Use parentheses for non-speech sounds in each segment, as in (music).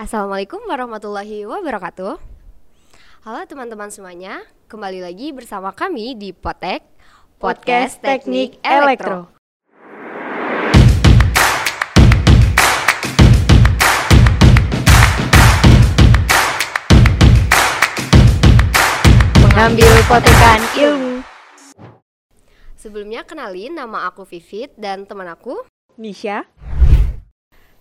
Assalamualaikum warahmatullahi wabarakatuh. Halo teman-teman semuanya, kembali lagi bersama kami di Potek Podcast Teknik Elektro. Mengambil potekan ilmu. Sebelumnya kenalin nama aku Vivit dan teman aku Nisha.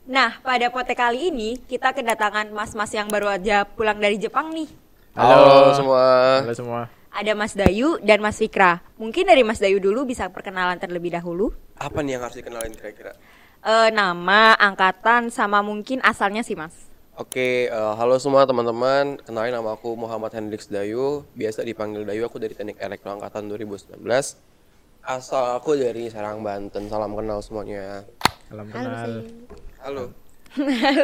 Nah, pada potek kali ini kita kedatangan mas-mas yang baru aja pulang dari Jepang nih. Halo, semua. Halo semua. Ada Mas Dayu dan Mas Fikra. Mungkin dari Mas Dayu dulu bisa perkenalan terlebih dahulu. Apa nih yang harus dikenalin kira-kira? Eh, nama, angkatan, sama mungkin asalnya sih Mas. Oke, eh, halo semua teman-teman. Kenalin nama aku Muhammad Hendrix Dayu. Biasa dipanggil Dayu. Aku dari Teknik Elektro angkatan 2019. Asal aku dari Serang, Banten. Salam kenal semuanya. Salam kenal. Halo.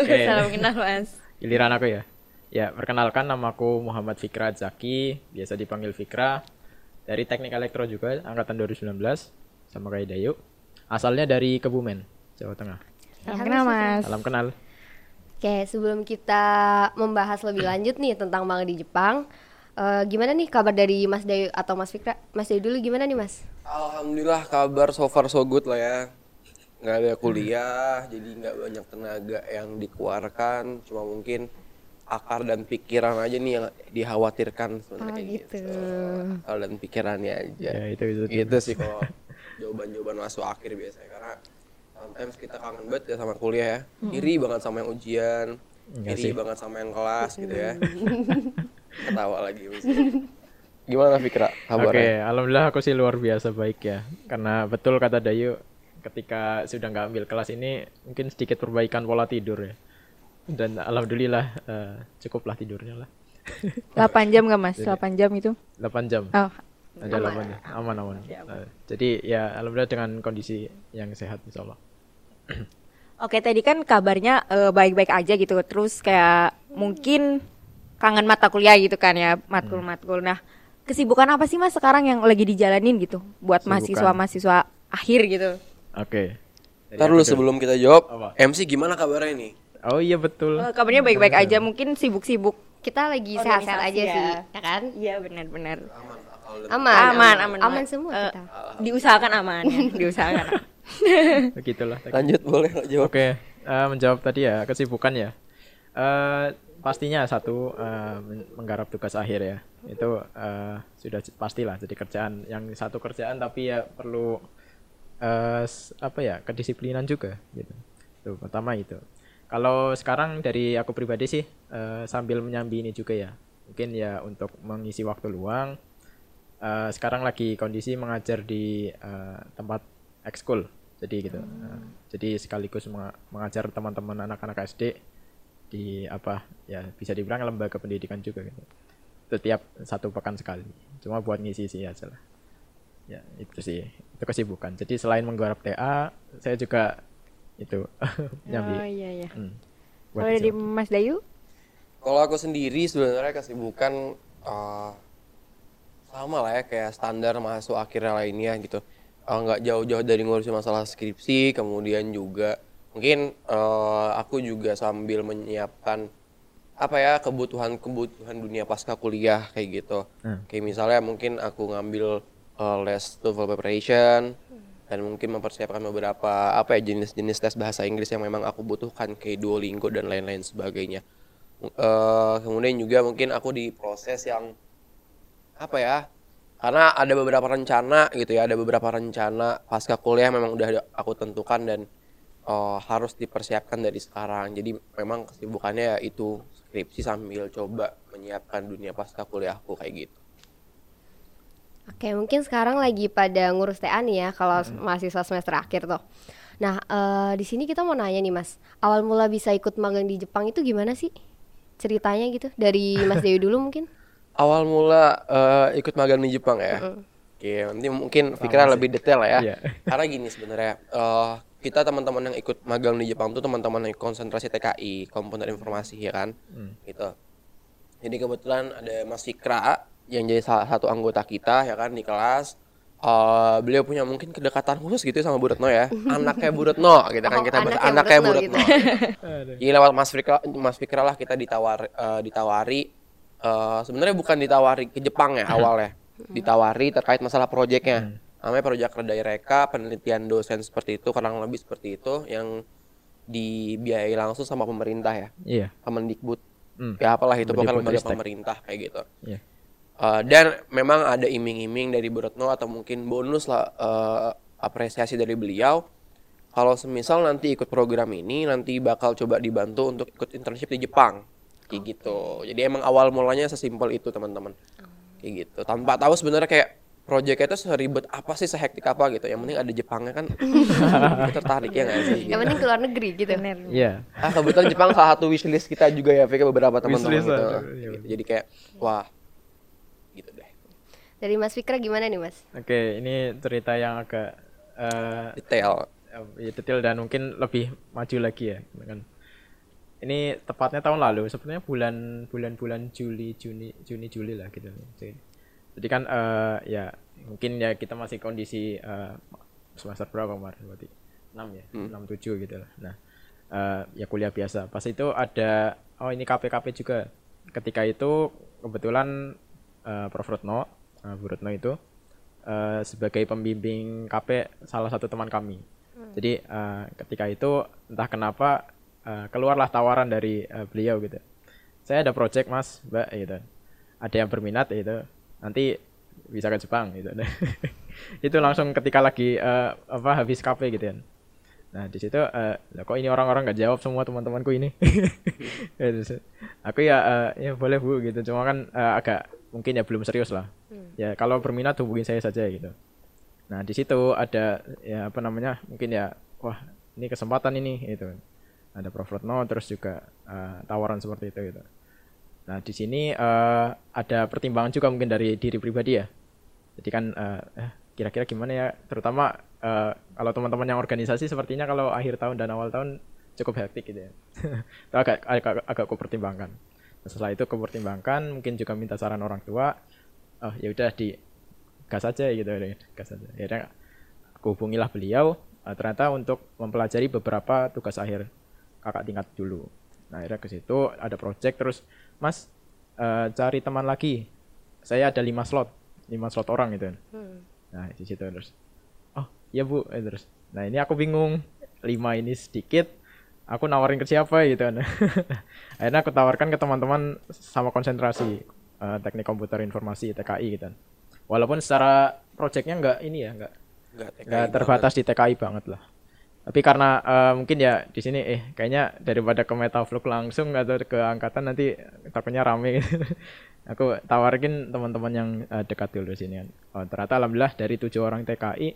Oke, Salam kenal Mas. giliran aku ya. Ya, perkenalkan namaku Muhammad Fikra Zaki, biasa dipanggil Fikra. Dari Teknik Elektro juga, angkatan 2019, sama kayak Dayu. Asalnya dari Kebumen, Jawa Tengah. Salam kenal Mas. Salam kenal. Oke, sebelum kita membahas lebih lanjut nih tentang Bang di Jepang, eh, gimana nih kabar dari Mas Dayu atau Mas Fikra? Mas Dayu dulu gimana nih Mas? Alhamdulillah kabar so far so good lah ya. Nggak ada kuliah, jadi nggak banyak tenaga yang dikeluarkan. Cuma mungkin akar dan pikiran aja nih yang dikhawatirkan sebenarnya Oh, gitu. Akal dan pikirannya aja. Ya, itu itu. gitu sih kalau jawaban-jawaban masuk akhir biasanya. Karena sometimes kita kangen banget ya sama kuliah ya. Iri banget sama yang ujian iri banget sama yang kelas gitu ya. (laughs) Ketawa lagi gimana Fikra? Oke, kabarnya alhamdulillah aku sih luar biasa baik ya. Karena betul kata Dayu, ketika sudah nggak ambil kelas ini, mungkin sedikit perbaikan pola tidur ya. Dan alhamdulillah eh, cukuplah tidurnya lah. (laughs) 8 jam gak Mas? 8 jam itu? 8 jam. Oh, ada aman aman aman Eh, jadi ya alhamdulillah dengan kondisi yang sehat insya Allah (clears throat) Oke, tadi kan kabarnya eh, baik-baik aja gitu. Terus kayak mungkin kangen mata kuliah gitu kan ya, matkul-matkul. Nah, kesibukan apa sih Mas sekarang yang lagi dijalanin gitu buat mahasiswa-mahasiswa akhir gitu? Oke. Ntar aku dulu sebelum kita jawab Apa? MC gimana kabarnya nih? Oh iya betul. Eh, kabarnya baik-baik aja, mungkin sibuk-sibuk. Kita lagi sehat-sehat aja ya. sih, ya kan? Iya, benar-benar. aman dan Aman, Aman, aman, aman semua Eh, kita. Diusahakan aman. Ya, (laughs) diusahakan. (laughs) begitulah. Lanjut boleh nggak jawab. Oke eh, menjawab tadi ya kesibukan ya. Eh, pastinya satu eh, men- menggarap tugas akhir ya. Itu eh, sudah pastilah jadi kerjaan. Yang satu kerjaan tapi ya perlu s- apa ya kedisiplinan juga gitu. Tuh pertama itu. Kalau sekarang dari aku pribadi sih eh, sambil menyambi ini juga ya. Mungkin ya untuk mengisi waktu luang. Eh, sekarang lagi kondisi mengajar di eh, tempat ekskul. Jadi gitu. Eh, jadi sekaligus menga- mengajar teman-teman anak-anak SD di apa ya bisa dibilang lembaga pendidikan juga gitu. Setiap satu pekan sekali. Cuma buat ngisi isi aja lah ya itu sih itu kesibukan jadi selain menggarap TA saya juga itu (laughs) nyambi Oh iya iya. Hmm, Kalau dari. Mas Dayu? kalau aku sendiri sebenarnya kesibukan eh, sama lah ya kayak standar mahasiswa akhirnya lainnya gitu Eh, nggak jauh-jauh dari ngurusin masalah skripsi kemudian juga mungkin eh, aku juga sambil menyiapkan apa ya kebutuhan-kebutuhan dunia pasca kuliah kayak gitu Hmm. kayak misalnya mungkin aku ngambil eh, les TOEFL preparation dan mungkin mempersiapkan beberapa apa ya jenis-jenis tes bahasa Inggris yang memang aku butuhkan kayak Duolingo dan lain-lain sebagainya. Eh, kemudian juga mungkin aku di proses yang apa ya karena ada beberapa rencana gitu ya ada beberapa rencana pasca kuliah memang udah aku tentukan dan eh, harus dipersiapkan dari sekarang. Jadi memang kesibukannya ya itu skripsi sambil coba menyiapkan dunia pasca kuliahku kayak gitu Oke, mungkin sekarang lagi pada ngurus TA nih ya kalau mahasiswa semester akhir tuh. Nah, eh, di sini kita mau nanya nih Mas, awal mula bisa ikut magang di Jepang itu gimana sih? Ceritanya gitu dari Mas Dewi dulu mungkin? (laughs) awal mula eh, ikut magang di Jepang ya. Oke nanti mungkin pikiran lebih detail lah ya. Iya. (laughs) karena gini sebenarnya eh, kita teman-teman yang ikut magang di Jepang tuh teman-teman yang konsentrasi TKI komponen informasi ya kan? Gitu. Jadi kebetulan ada Mas Fikra yang jadi salah satu anggota kita ya kan di kelas eh, beliau punya mungkin kedekatan khusus gitu sama Bu Retno ya. (laughs) Anaknya Bu Retno gitu kan Oh, kita bahas anaknya Bu anaknya Bu Retno gitu. (laughs) Lewat Mas Fikra, Mas Fikra lah kita ditawar eh, ditawari eh, sebenarnya bukan ditawari ke Jepang ya awalnya. (laughs) Ditawari terkait masalah proyeknya. Namanya proyek Redai Reka, penelitian dosen seperti itu, kurang lebih seperti itu yang dibiayai langsung sama pemerintah ya. Iya. Kemendikbud. Hmm. Ya apalah itu lembaga Kemendikbudristek. pemerintah kayak gitu. Iya. Uh, dan memang ada iming-iming dari Bu Retno atau mungkin bonus lah uh, apresiasi dari beliau kalau semisal nanti ikut program ini nanti bakal coba dibantu untuk ikut internship di Jepang kayak gitu jadi emang awal mulanya sesimpel itu teman-teman kayak gitu tanpa tahu sebenarnya kayak proyeknya itu seribet apa sih sehektik apa gitu yang penting ada Jepangnya kan (laughs) tertarik ya nggak sih Yang penting keluar negeri gitu. Iya. ah kebetulan Jepang salah satu wishlist kita juga ya Vika beberapa teman-teman gitu. ada, iya. Gitu. jadi kayak wah gitu Dari Mas Fikra gimana nih Mas? Oke, ini cerita yang agak eh, detail. ya, detail dan mungkin lebih maju lagi ya kan ini tepatnya tahun lalu sebenarnya bulan bulan bulan Juli Juni Juni Juli lah gitu. Jadi, jadi kan eh, ya mungkin ya kita masih kondisi eh, semester berapa kemarin? Berarti 6 ya? Enam tujuh gitu lah. Nah eh, ya kuliah biasa. Pas itu ada oh ini KPKP juga. Ketika itu kebetulan eh, Prof. Retno eh, Bu Retno itu eh, sebagai pembimbing KP salah satu teman kami. Jadi eh, ketika itu entah kenapa eh, keluarlah tawaran dari eh, beliau gitu. Saya ada project mas, mbak gitu. Ada yang berminat gitu. Nanti bisa ke Jepang gitu. (laughs) itu langsung ketika lagi eh, apa habis KP gitu kan. Nah di situ eh, lah kok ini orang-orang nggak jawab semua teman-temanku ini. (laughs) Gitu. Aku ya eh, ya boleh bu gitu. Cuma kan eh, agak mungkin ya belum serius lah. Ya kalau berminat hubungin saya saja gitu. Nah di situ ada ya apa namanya mungkin ya wah ini kesempatan ini gitu. Ada Prof Retno terus juga eh, tawaran seperti itu gitu. Nah di sini eh, ada pertimbangan juga mungkin dari diri pribadi ya. Jadi kan eh, kira-kira gimana ya terutama eh, kalau teman-teman yang organisasi sepertinya kalau akhir tahun dan awal tahun cukup hektik gitu ya. (laughs) itu agak agak agak kupertimbangkan. Nah, setelah itu kupertimbangkan mungkin juga minta saran orang tua. Oh ya udah di gas aja gitu ya, gas aja. Akhirnya aku hubungilah beliau eh, ternyata untuk mempelajari beberapa tugas akhir kakak tingkat dulu. Nah, akhirnya ke situ ada project terus, Mas eh, cari teman lagi. Saya ada lima slot, lima slot orang gitu. kan. Nah, di situ terus. Oh, iya Bu, Eh, terus. Nah, ini aku bingung. Lima ini sedikit. Aku nawarin ke siapa gitu kan. (laughs) Akhirnya aku tawarkan ke teman-teman sama konsentrasi eh, teknik komputer informasi TKI gitu. Walaupun secara projectnya nggak ini ya, nggak nggak terbatas di TKI banget lah. Tapi karena eh, mungkin ya di sini eh kayaknya daripada ke Metaflux langsung atau ke angkatan nanti takutnya rame. (laughs) Aku tawarin teman-teman yang eh, dekat dulu di sini kan. Oh, ternyata alhamdulillah dari tujuh orang TKI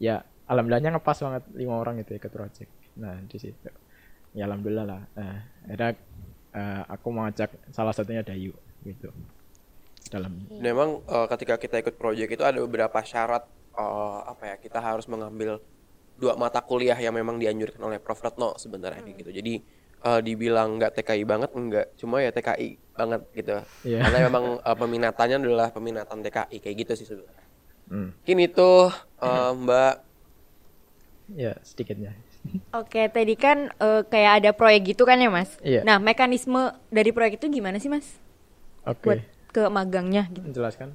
ya alhamdulillahnya ngepas banget lima orang itu ikut project. Nah di situ ya alhamdulillah lah. Nah, eh, aku mengajak salah satunya Dayu gitu dalam memang eh, ketika kita ikut proyek itu ada beberapa syarat eh, apa ya kita harus mengambil dua mata kuliah yang memang dianjurkan oleh Prof Retno sebenarnya kayak gitu. Jadi eh, dibilang nggak TKI banget enggak, cuma ya TKI banget gitu. Iya. Karena memang eh, peminatannya adalah peminatan TKI kayak gitu sih sebenarnya. Hmm. Mungkin itu eh, Mbak ya sedikitnya. Oke, tadi kan eh, kayak ada proyek gitu kan ya, Mas? Iya. Nah, mekanisme dari proyek itu gimana sih, Mas? Oke. Buat ke magangnya gitu. Menjelaskan.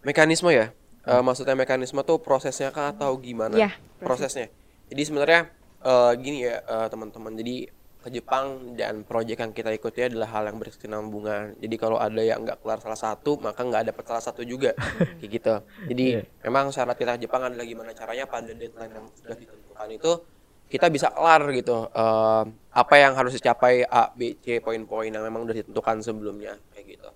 mekanisme ya. Eh, maksudnya mekanisme tuh prosesnya kah atau gimana? Ya, prosesnya. Jadi sebenarnya eh, gini ya eh, teman-teman. Jadi ke Jepang dan proyek yang kita ikuti adalah hal yang berkesinambungan. Jadi kalau ada yang nggak kelar salah satu, maka nggak dapat salah satu juga, (laughs) kayak gitu. Jadi Iya. memang syarat kita ke Jepang adalah gimana caranya pada deadline yang sudah ditentukan itu kita bisa kelar gitu. Eh, apa yang harus dicapai A, B, C, poin-poin yang memang sudah ditentukan sebelumnya, kayak gitu.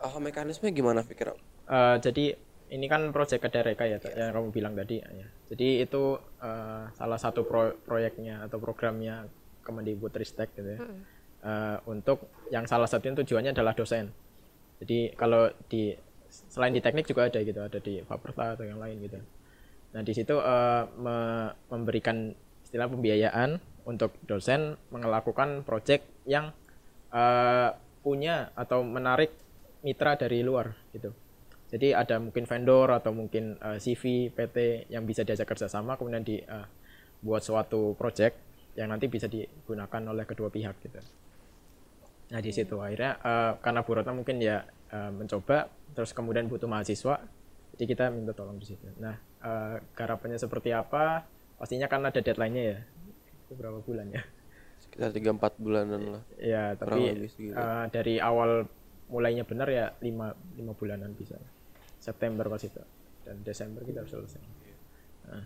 Eh, mekanisme gimana pikir? Eh, jadi ini kan proyek Kedareka ya Cak, yang kamu bilang tadi ya. Jadi itu eh, salah satu pro- proyeknya atau programnya Kemendikbudristek gitu ya. Eh, untuk yang salah satunya tujuannya adalah dosen. Jadi kalau di selain di teknik juga ada gitu, ada di Faperta atau yang lain gitu. Nah di situ eh, me- memberikan istilah pembiayaan untuk dosen melakukan proyek yang eh, punya atau menarik mitra dari luar gitu Jadi ada mungkin vendor atau mungkin eh, CV, PT yang bisa diajak kerjasama, kemudian di eh, buat suatu project yang nanti bisa digunakan oleh kedua pihak gitu. Nah di situ akhirnya eh, karena Bu Retno mungkin ya eh, mencoba, terus kemudian butuh mahasiswa, jadi kita minta tolong di situ. Nah eh, garapannya seperti apa? Pastinya kan ada deadline-nya ya. Itu berapa bulan ya? Sekitar 3-4 bulanan lah. Ya, tapi eh, dari awal mulainya benar ya lima lima bulanan bisa. September pas itu dan Desember kita harus selesai. Nah,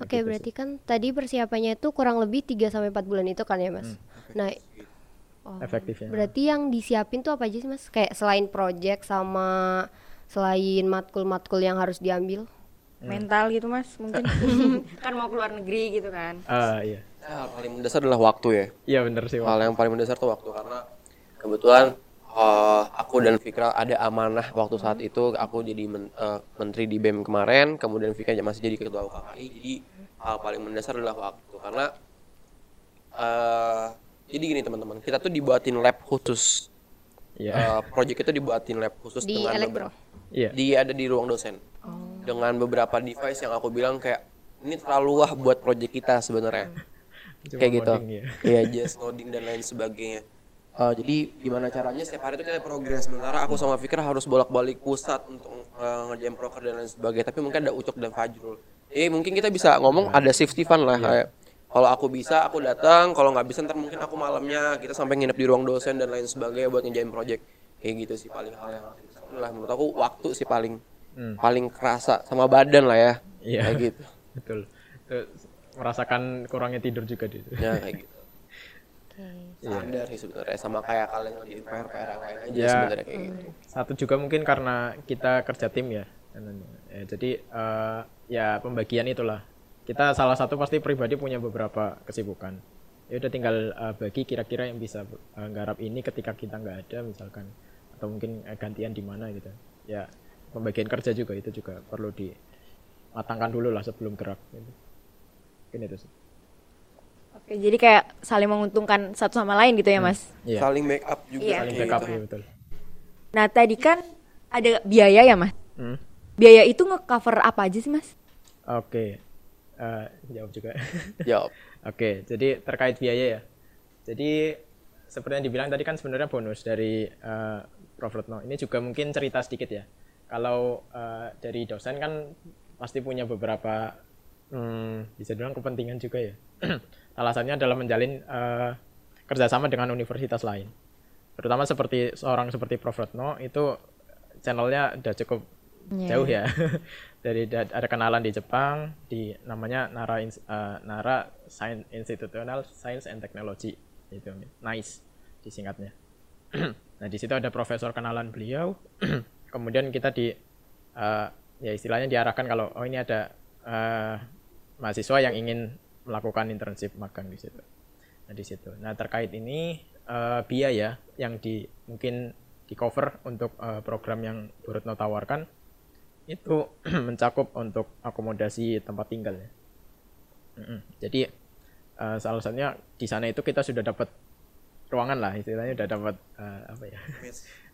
Oke, berarti kan tadi persiapannya itu kurang lebih 3 sampai 4 bulan itu kan ya, Mas? Nah, oh, efektifnya. berarti yang disiapin tuh apa aja sih, Mas? Kayak selain project sama selain matkul-matkul yang harus diambil? mental gitu mas mungkin (laughs) (laughs) kan mau keluar negeri gitu kan Ah, iya. Ya, hal paling mendasar adalah waktu ya. Iya bener sih. Hal yang paling mendasar tuh waktu karena kebetulan eh, aku dan Fikra ada amanah waktu saat itu aku jadi men- eh, menteri di BEM kemarin, kemudian Fikra masih jadi ketua UKKI. Jadi hal paling mendasar adalah waktu karena eh jadi gini teman-teman, kita tuh dibuatin lab khusus. Iya. Eh, project itu dibuatin lab khusus Di dengan elektro? beberapa- Iya. Dia ada di ruang dosen. Dengan beberapa device yang aku bilang kayak ini terlalu wah buat project kita sebenarnya. Cuma kayak gitu. ya. Iya, just loading dan lain sebagainya. Eh, jadi gimana caranya? Setiap hari itu kita progres. Sementara aku sama Fikra harus bolak-balik pusat untuk eh, ngerjain proker dan lain sebagainya. Tapi mungkin ada Ucok dan Fajrul. Eh mungkin kita bisa ngomong ada safety fund lah kayak kalau aku bisa aku datang. Kalau nggak bisa ntar mungkin aku malamnya kita sampai nginep di ruang dosen dan lain sebagainya buat ngerjain project. Kayak gitu sih paling hal yang lah menurut aku waktu sih paling paling kerasa sama badan lah ya. Iya. kayak gitu. (laughs) Betul. Merasakan kurangnya tidur juga di situ. ya kayak gitu standar sih sebenarnya sama kayak kalian ngerjain PR PR yang lain aja Ya. sebenarnya kayak gitu Satu juga mungkin karena kita kerja tim ya. Ya, jadi eh, ya pembagian itulah. Kita salah satu pasti pribadi punya beberapa kesibukan. Ya udah tinggal eh, bagi kira-kira yang bisa eh, nggarap ini ketika kita nggak ada misalkan atau mungkin eh, gantian di mana gitu. Ya pembagian kerja juga itu juga perlu dimatangkan dulu lah sebelum gerak. Gitu. Mungkin itu sih. Oke jadi kayak saling menguntungkan satu sama lain gitu ya mas Iya. saling make up juga Iya. Saling kayak backup gitu. ya betul. nah tadi kan ada biaya ya mas Hmm. biaya itu nge-cover apa aja sih mas Oke, Eh, jawab juga. (laughs) jawab Oke, jadi terkait biaya ya. Jadi seperti yang dibilang tadi kan sebenarnya bonus dari eh, Prof. Retno. Ini juga mungkin cerita sedikit ya. Kalau eh, dari dosen kan pasti punya beberapa hmm, bisa dibilang kepentingan juga ya. (clears throat) Salah satunya adalah menjalin eh, kerjasama dengan universitas lain. Terutama seperti seorang seperti Prof. Retno itu channelnya udah cukup jauh ya. (laughs) Dari da- ada kenalan di Jepang di namanya Nara eh, Nara Science Institutional Science and Technology itu NICE disingkatnya. (clears throat) nah di situ ada profesor kenalan beliau. (clears throat) Kemudian kita di eh, ya istilahnya diarahkan kalau oh ini ada eh, mahasiswa yang ingin melakukan internship magang di situ. Nah di situ. Nah terkait ini eh, biaya yang di mungkin di cover untuk eh, program yang Bu Retno tawarkan itu (clears throat) mencakup untuk akomodasi tempat tinggal ya. Mm-mm. Jadi eh, salah satunya di sana itu kita sudah dapat ruangan lah istilahnya udah dapat eh, apa ya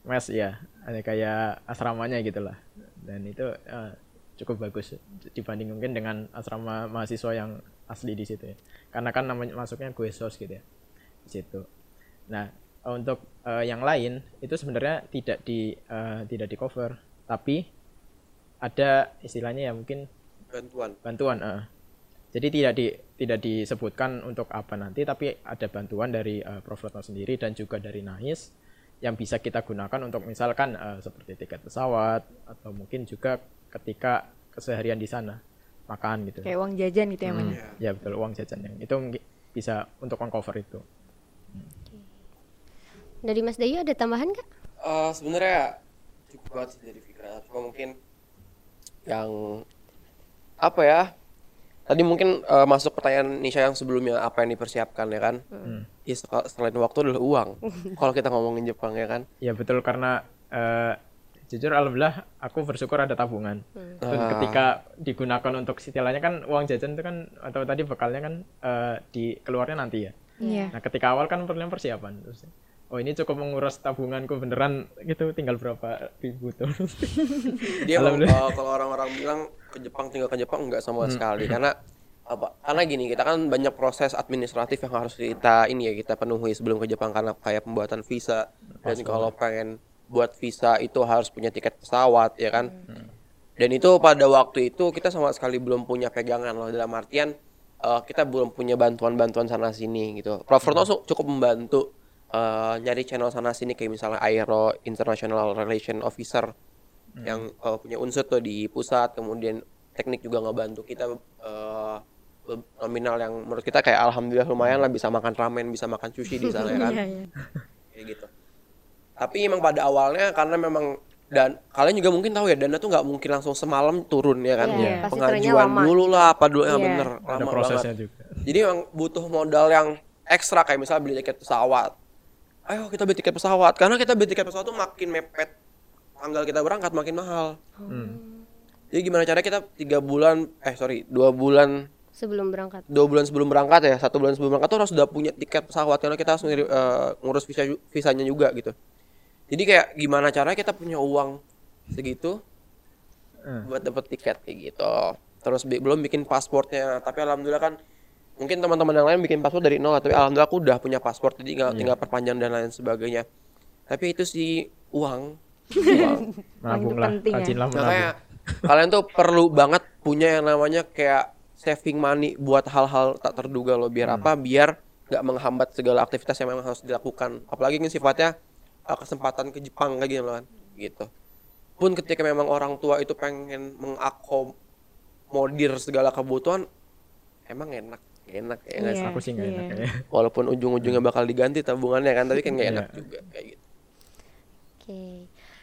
mes (laughs) ya ada kayak asramanya gitulah dan itu eh, cukup bagus dibanding mungkin dengan asrama mahasiswa yang asli di situ ya. Karena kan namanya masuknya gue sos gitu ya di situ. Nah untuk eh, yang lain itu sebenarnya tidak di eh, tidak di cover tapi ada istilahnya ya mungkin bantuan. Bantuan eh. jadi tidak di tidak disebutkan untuk apa nanti tapi ada bantuan dari eh, Prof. Retno sendiri dan juga dari NAIS yang bisa kita gunakan untuk misalkan eh, seperti tiket pesawat atau mungkin juga ketika keseharian di sana makan gitu. Kayak uang jajan gitu ya mas? Hmm, ya betul uang jajan yang itu bisa untuk cover itu. Dari Mas Dayu ada tambahan nggak? Eh, sebenarnya cukup banget sih dari Fikra. Cuma mungkin yang apa ya? Tadi mungkin eh, masuk pertanyaan Nisha yang sebelumnya apa yang dipersiapkan ya kan? Ya sel- selain waktu adalah uang. (laughs) Kalau kita ngomongin Jepang ya kan? Ya betul karena eh, jujur alhamdulillah aku bersyukur ada tabungan. Dan Ah. ketika digunakan untuk istilahnya kan uang jajan itu kan atau tadi bekalnya kan eh, di keluarnya nanti ya? Iya. nah ketika awal kan perlu persiapan. Terus oh ini cukup menguras tabunganku beneran gitu tinggal berapa ribu tuh. Dia (laughs) uh, kalau orang-orang bilang ke Jepang tinggal ke Jepang enggak sama sekali. Karena apa? Karena gini, kita kan banyak proses administratif yang harus kita ini ya kita penuhi sebelum ke Jepang. Karena kayak pembuatan visa dan kalau pengen buat visa itu harus punya tiket pesawat ya kan. Dan itu pada waktu itu kita sama sekali belum punya pegangan loh dalam artian eh, kita belum punya bantuan-bantuan sana sini gitu. Prof Furno su- cukup membantu eh, nyari channel sana sini kayak misalnya Aero International Relation Officer yang eh, punya unsur tuh di pusat, kemudian teknik juga ngebantu kita be- nominal yang menurut kita kayak alhamdulillah lumayan lah bisa makan ramen, bisa makan sushi di sana ya kan. (laughs) Kayak gitu. Tapi emang pada awalnya karena memang dan kalian juga mungkin tahu ya dana tuh nggak mungkin langsung semalam turun ya kan Iya, Iya. pasti pengajuan dulu lah apa dulu ya Iya. bener ada lama prosesnya banget. juga jadi emang butuh modal yang ekstra kayak misalnya beli tiket pesawat ayo kita beli tiket pesawat karena kita beli tiket pesawat tuh makin mepet tanggal kita berangkat makin mahal Hmm. jadi gimana caranya kita tiga bulan eh sorry dua bulan sebelum berangkat. dua bulan sebelum berangkat ya satu bulan sebelum berangkat tuh harus sudah punya tiket pesawat karena kita harus ngiri- eh, ngurus visa visanya juga gitu jadi kayak gimana caranya kita punya uang segitu Eh. buat dapet tiket kayak gitu terus bi- belum bikin pasportnya tapi alhamdulillah kan mungkin teman-teman yang lain bikin paspor dari nol tapi alhamdulillah aku udah punya paspor jadi tinggal, tinggal perpanjang dan lain sebagainya tapi itu sih uang uang (laughs) penting ya. rajinlah menabung Makanya kalian tuh perlu banget punya yang namanya kayak saving money buat hal-hal tak terduga loh. Biar apa? Biar nggak menghambat segala aktivitas yang memang harus dilakukan. Apalagi ini sifatnya uh, kesempatan ke Jepang kayak gitu loh kan. Gitu. Pun ketika memang orang tua itu pengen mengakomodir segala kebutuhan, emang enak, enak ya nggak? Iya. aku sih nggak enak Iya. kayaknya Walaupun ujung-ujungnya bakal diganti tabungannya kan, tapi kan nggak enak Iya. juga kayak gitu. Oke.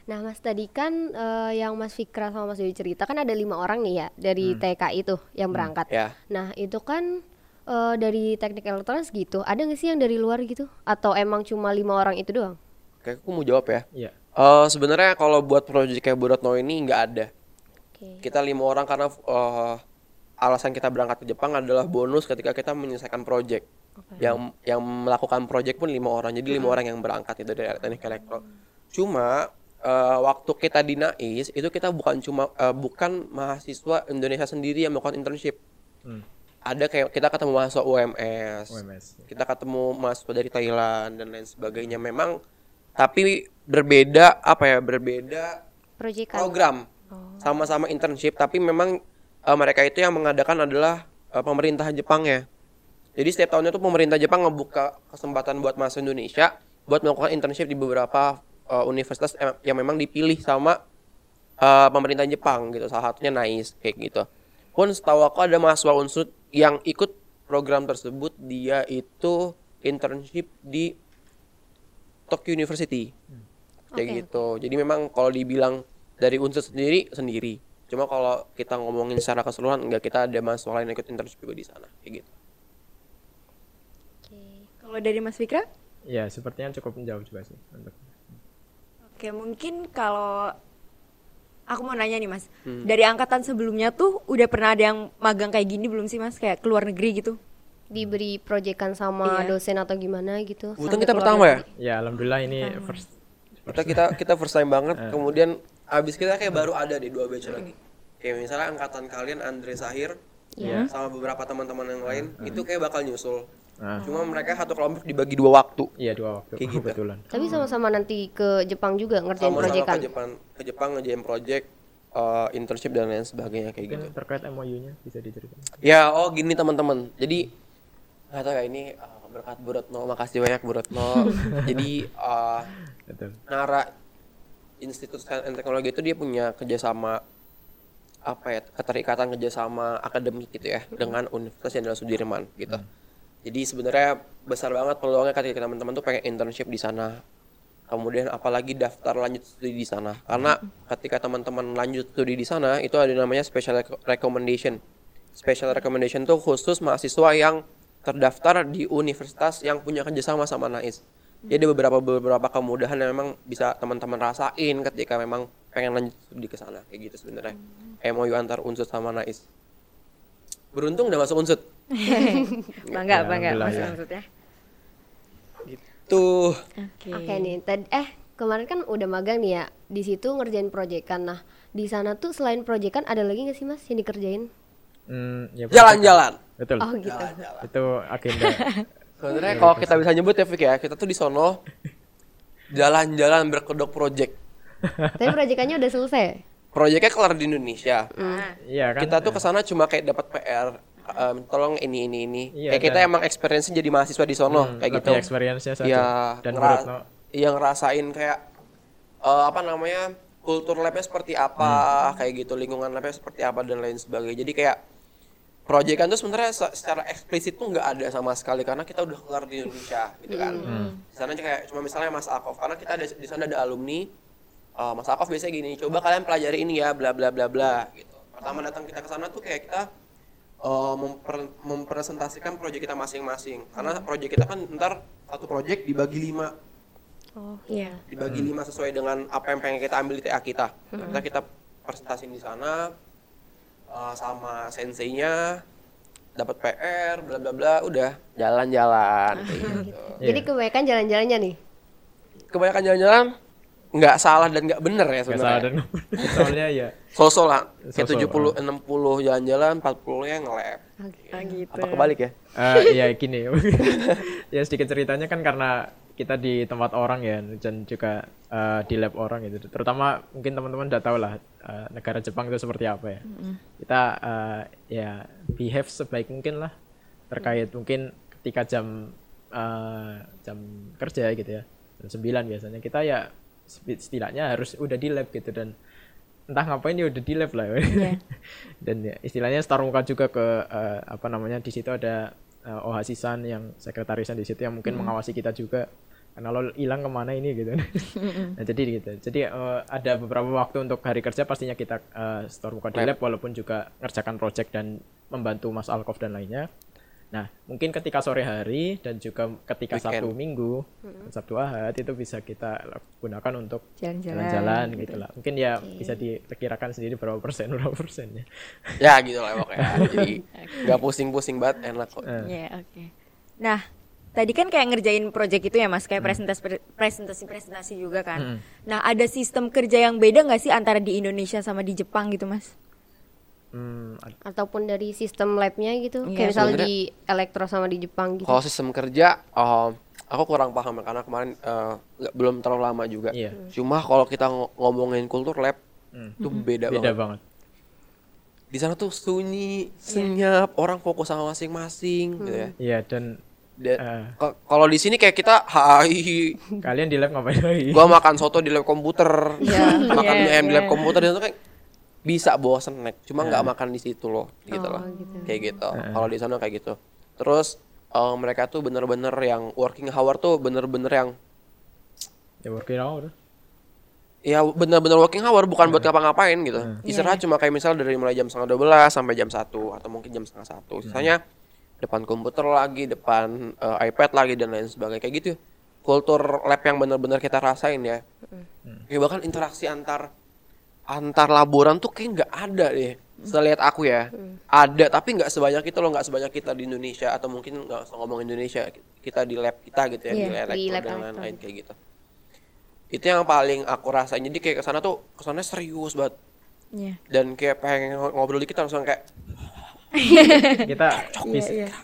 Nah, Mas tadi kan eh, yang Mas Fikra sama Mas Dewi cerita kan ada lima orang nih ya dari TKI itu yang berangkat. Ya. Nah, itu kan eh, dari teknik elektronik gitu. Ada nggak sih yang dari luar gitu? Atau emang cuma lima orang itu doang? Oke, aku mau jawab ya. iya Eh sebenarnya kalau buat proyek kayak Burotno ini nggak ada. Oke. Kita lima orang karena eh, alasan kita berangkat ke Jepang adalah bonus ketika kita menyelesaikan proyek. Yang yang melakukan proyek pun lima orang. Jadi lima orang yang berangkat itu dari teknik elektro. Cuma eh, waktu kita di NAIS itu kita bukan cuma eh, bukan mahasiswa Indonesia sendiri yang melakukan internship. Hmm. Ada kayak kita ketemu mahasiswa UMS, UMS kita ketemu mahasiswa dari Thailand dan lain sebagainya. Memang tapi berbeda apa ya? Berbeda Proyekan. program. Sama-sama internship tapi memang eh, mereka itu yang mengadakan adalah eh, pemerintah Jepang ya. Jadi setiap tahunnya tuh pemerintah Jepang ngebuka kesempatan buat mahasiswa Indonesia buat melakukan internship di beberapa eh, universitas yang memang dipilih sama eh, pemerintah Jepang gitu. Salah satunya NAIS kayak gitu. Pun setahu aku ada mahasiswa unsur yang ikut program tersebut. Dia itu internship di Tokyo University kayak Oke. gitu jadi memang kalau dibilang dari unsur sendiri sendiri cuma kalau kita ngomongin secara keseluruhan enggak kita ada mahasiswa lain yang ikut internship juga di sana kayak gitu Oke. Kalau dari Mas Fikra? ya sepertinya cukup jauh juga sih untuk Oke, mungkin kalau aku mau nanya nih Mas, Hmm. dari angkatan sebelumnya tuh udah pernah ada yang magang kayak gini belum sih Mas? Kayak keluar negeri gitu? Diberi proyekan sama Iya. dosen atau gimana gitu? sampai kita pertama ya ya alhamdulillah ini first kita kita kita first time banget kemudian abis kita kayak baru ada di dua batch lagi kayak misalnya angkatan kalian Andre Sahir Iya. sama beberapa teman-teman yang lain itu kayak bakal nyusul Nah. cuma mereka satu kelompok dibagi dua waktu iya dua waktu Kayak gitu. kebetulan Tapi sama-sama nanti ke Jepang juga ngerjain sama-sama proyekan. ke Jepang ke Jepang ngerjain project eh, internship dan lain sebagainya kayak gitu mungkin terkait MOU-nya bisa diceritakan Ya, oh gini teman-teman. Jadi nggak tahu ya ini uh, berkat Bu Retno, makasih banyak Bu Retno. (laughs) Jadi uh, betul Nara Institut Sains and Teknologi itu dia punya kerjasama apa ya keterikatan kerjasama akademik gitu ya dengan Universitas Jenderal Sudirman gitu. Jadi sebenarnya besar banget peluangnya ketika teman-teman tuh pengen internship di sana. Kemudian apalagi daftar lanjut studi di sana. Karena ketika teman-teman lanjut studi di sana itu ada namanya special rec- recommendation. Special recommendation tuh khusus mahasiswa yang terdaftar di universitas yang punya kerjasama sama NAIS. Jadi beberapa beberapa kemudahan yang memang bisa teman-teman rasain ketika memang pengen lanjut studi ke sana kayak gitu sebenarnya. MOU antar unsur sama NAIS. Beruntung udah masuk unsur. (laughs) bangga, Ya, bangga alhamdulillah Mas ya. maksudnya. Gitu gitu. Oke. Oke nih, tadi eh kemarin kan udah magang nih ya. Di situ ngerjain proyekan. Nah, di sana tuh selain proyekan ada lagi nggak sih Mas yang dikerjain? Hmm, ya, Jalan-jalan. Betul. Oh gitu. Itu agenda. (laughs) Sebenarnya kalau kita bisa nyebut ya Fik ya, kita tuh di sono jalan-jalan berkedok project. Tapi proyekannya udah selesai. Proyeknya kelar di Indonesia. Iya kan? Kita tuh ke sana cuma kayak dapat PR, em, tolong ini ini ini. Iya, kayak kita emang experience jadi mahasiswa di sono Hmm, kayak gitu. experience-nya saja. Iya, Dan ngera- iya ngerasain kayak eh, apa namanya kultur labnya seperti apa, Hmm. kayak gitu lingkungan labnya seperti apa dan lain sebagainya. Jadi kayak proyekan tuh sebenarnya se- secara eksplisit tuh nggak ada sama sekali karena kita udah kelar di Indonesia gitu kan. Di sana kayak cuma misalnya Mas Akov karena kita ada di sana ada alumni eh, Mas Akov biasanya gini, coba kalian pelajari ini ya bla bla bla bla gitu. Pertama datang kita ke sana tuh kayak kita eh, memper- mempresentasikan proyek kita masing-masing karena proyek kita kan ntar satu proyek dibagi lima Oh Iya. dibagi lima sesuai dengan apa yang pengen kita ambil di TA kita. Kita kita presentasiin di sana eh, sama senseinya dapat PR bla bla bla udah jalan-jalan kayak gitu. Jadi kebanyakan jalan-jalannya nih. Kebanyakan jalan-jalan nggak salah dan nggak bener ya nggak salah sebenarnya. dan soalnya ya Sosok lah. Kayak Sosok, 70 60 jalan-jalan, 40-nya nge-lab. Ah, gitu. Apa kebalik ya? Eh ya gini (laughs) ya sedikit ceritanya kan karena kita di tempat orang ya dan juga eh, di lab orang gitu. Terutama mungkin teman-teman udah tahu lah eh, negara Jepang itu seperti apa ya. Kita eh, ya behave sebaik mungkin lah terkait mungkin ketika jam eh, jam kerja gitu ya. Jam 9 biasanya kita ya seti- setidaknya harus udah di lab gitu dan entah ngapain ya udah di lab lah. (laughs) Dan ya, istilahnya star muka juga ke eh, apa namanya di situ ada eh, ohasisan yang sekretarisnya di situ yang mungkin mengawasi kita juga karena lo hilang ke mana ini gitu. (laughs) Nah jadi gitu. Jadi eh, ada beberapa waktu untuk hari kerja pastinya kita eh, store muka di lab. walaupun juga ngerjakan project dan membantu Mas Alkov dan lainnya. Nah mungkin ketika sore hari dan juga ketika Weekend. Sabtu Minggu Sabtu Ahad itu bisa kita gunakan untuk Jalan-jalan, jalan-jalan gitu. lah. Mungkin ya bisa diperkirakan sendiri berapa persen (laughs) berapa persennya Ya. Gitu lah pokoknya. Jadi (laughs) nggak pusing-pusing banget, enak kok. Iya, oke. Nah, tadi kan kayak ngerjain project itu ya Mas, kayak presentasi presentasi presentasi juga kan. Nah, ada sistem kerja yang beda nggak sih antara di Indonesia sama di Jepang gitu, Mas? Hmm, Ataupun dari sistem labnya gitu. Iya, Kayak misalnya sebenarnya- di elektro sama di Jepang gitu. Kalau sistem kerja, eh, aku kurang paham ya, karena kemarin eh, nggak- belum terlalu lama juga. Iya. Cuma kalau kita ngo- ngomongin kultur lab, itu beda, beda banget. banget. Di sana tuh sunyi, senyap, orang fokus sama masing-masing gitu ya. Iya dan Dan Ko- kalau di sini kayak kita, hai, kalian di lab ngapain lagi? (laughs) gua makan soto di lab komputer, makan Iya, mie ayam di lab iya. komputer itu kayak bisa bawa snack, cuma nggak makan di situ loh, gitu loh, kayak gitu. Kalau di sana kayak gitu. Terus eh, mereka tuh bener-bener yang working hour tuh bener-bener yang Ya working hour. ya bener-bener working hour bukan buat ngapa-ngapain gitu. Istirahat cuma kayak misal dari mulai jam setengah 12 sampai jam 1 atau mungkin jam setengah satu. Sisanya depan komputer lagi, depan eh, iPad lagi dan lain sebagainya kayak gitu. Kultur lab yang bener-bener kita rasain ya. Ya bahkan interaksi antar antar laboran tuh kayak nggak ada deh. Selihat aku ya, ada tapi nggak sebanyak itu loh, nggak sebanyak kita di Indonesia atau mungkin nggak usah ngomong Indonesia, kita di lab kita gitu ya, Iya, di di elektro lab dan lain-lain kayak gitu. Itu yang paling aku rasain. Jadi kayak ke sana tuh kesannya serius banget Iya. dan kayak pengen ngobrol dikit langsung kayak Kita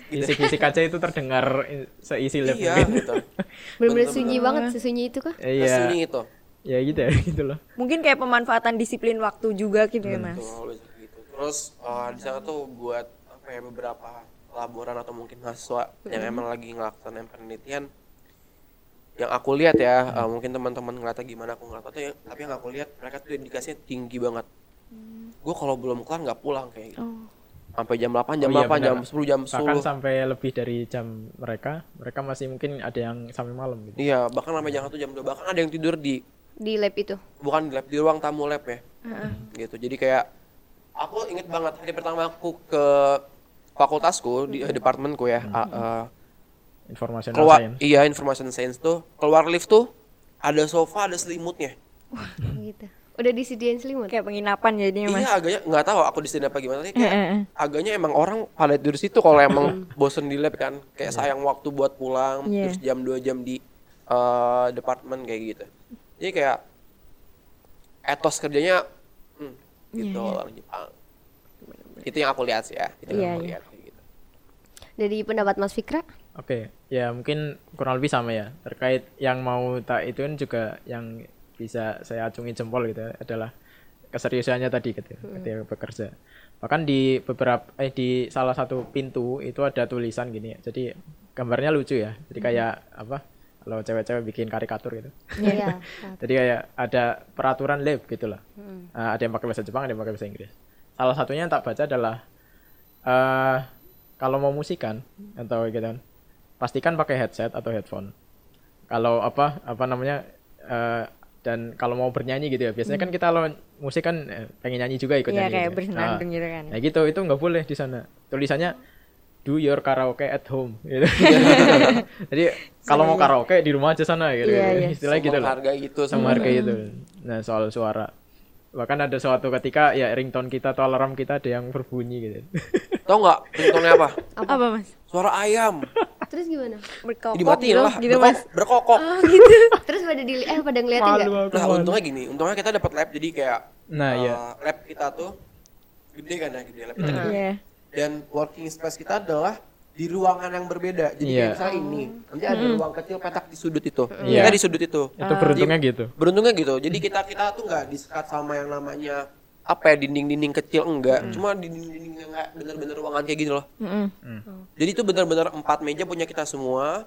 fisik fisik aja itu terdengar seisi lab iya mungkin. gitu. Bener-bener sunyi banget, sesunyi itu kah? Eh, Iya. Ke sini itu. Ya gitu ya gitu loh. Mungkin kayak pemanfaatan disiplin waktu juga gitu ya, Mas. Betul, gitu. Terus uh, di sana tuh buat apa ya beberapa laboran atau mungkin mahasiswa yang emang lagi ngelaksanain penelitian yang aku lihat ya uh, mungkin teman-teman ngeliatnya gimana aku ngeliat tuh ya, tapi yang aku lihat mereka tuh dedikasinya tinggi banget gue kalau belum kelar nggak pulang kayak gitu sampai jam 8 jam Oh iya, 8 jam benar. 10 jam 10 Bahkan sampai lebih dari jam mereka, mereka masih mungkin ada yang sampai malam gitu. iya bahkan sampai jam 1 jam 2 bahkan ada yang tidur di Di lab itu. bukan di lab di ruang tamu lab ya gitu jadi kayak aku inget banget hari pertama aku ke fakultasku di eh, departemenku ya a- eh, Informasi keluar science. iya information science tuh keluar lift tuh ada sofa ada selimutnya gitu. Udah disediain selimut. Kayak penginapan jadinya, Mas. iya agaknya nggak tahu aku di sini apa gimana eh, kayak agaknya emang orang pada tidur situ kalau emang bosen di lab kan kayak sayang waktu buat pulang Iya. terus jam 2 jam di eh, departemen kayak gitu jadi kayak etos kerjanya hmm, gitu orang Jepang itu yang aku lihat sih ya itu yang Iya, aku iya. lihat gitu. Dari pendapat Mas Fikra? Oke, ya mungkin kurang lebih sama ya. Terkait yang mau tak itu kan juga yang bisa saya acungi jempol gitu ya, adalah keseriusannya tadi gitu ya, ketika bekerja. Bahkan di beberapa eh di salah satu pintu itu ada tulisan gini. Jadi gambarnya lucu ya. Jadi kayak apa? Kalau cewek-cewek bikin karikatur gitu. Iya. (laughs) Jadi kayak ada peraturan lab gitu lah. Nah, ada yang pakai bahasa Jepang, ada yang pakai bahasa Inggris. Salah satunya yang tak baca adalah eh kalau mau musikan atau gitu kan, pastikan pakai headset atau headphone. Kalau apa apa namanya eh dan kalau mau bernyanyi gitu ya, biasanya kan kita kalau musik kan eh, pengen nyanyi juga ikut Iya nyanyi. kayak gitu ya. bersenandung Nah, gitu kan. Nah gitu itu nggak boleh di sana. Tulisannya do your karaoke at home gitu. (laughs) Jadi kalau mau karaoke di rumah aja sana gitu. Iya, iya. Istilahnya gitu lah harga itu sama harga itu. Nah soal suara, bahkan ada suatu ketika ya ringtone kita atau alarm kita ada yang berbunyi gitu. tau nggak ringtone apa Apa mas? suara ayam Terus gimana? Berkokok dimatiin gitu, lah gitu berkok- mas. berkokok (laughs) Terus pada di eh pada ngeliatin Malu nggak? aku. nah malu. untungnya gini untungnya kita dapat lab jadi kayak Nah, eh, iya. lab kita tuh gede kan ya gede lab kita gede. Iya. dan working space kita adalah di ruangan yang berbeda jadi Iya. kayak misalnya ini nanti ada ruang kecil petak di sudut itu Iya. kita di sudut itu Itu beruntungnya gitu. beruntungnya gitu jadi kita kita tuh nggak disekat sama yang namanya apa ya dinding-dinding kecil enggak. Cuma dinding-dinding yang nggak bener-bener ruangan kayak gini loh. Mm-mm. jadi itu bener-bener empat meja punya kita semua.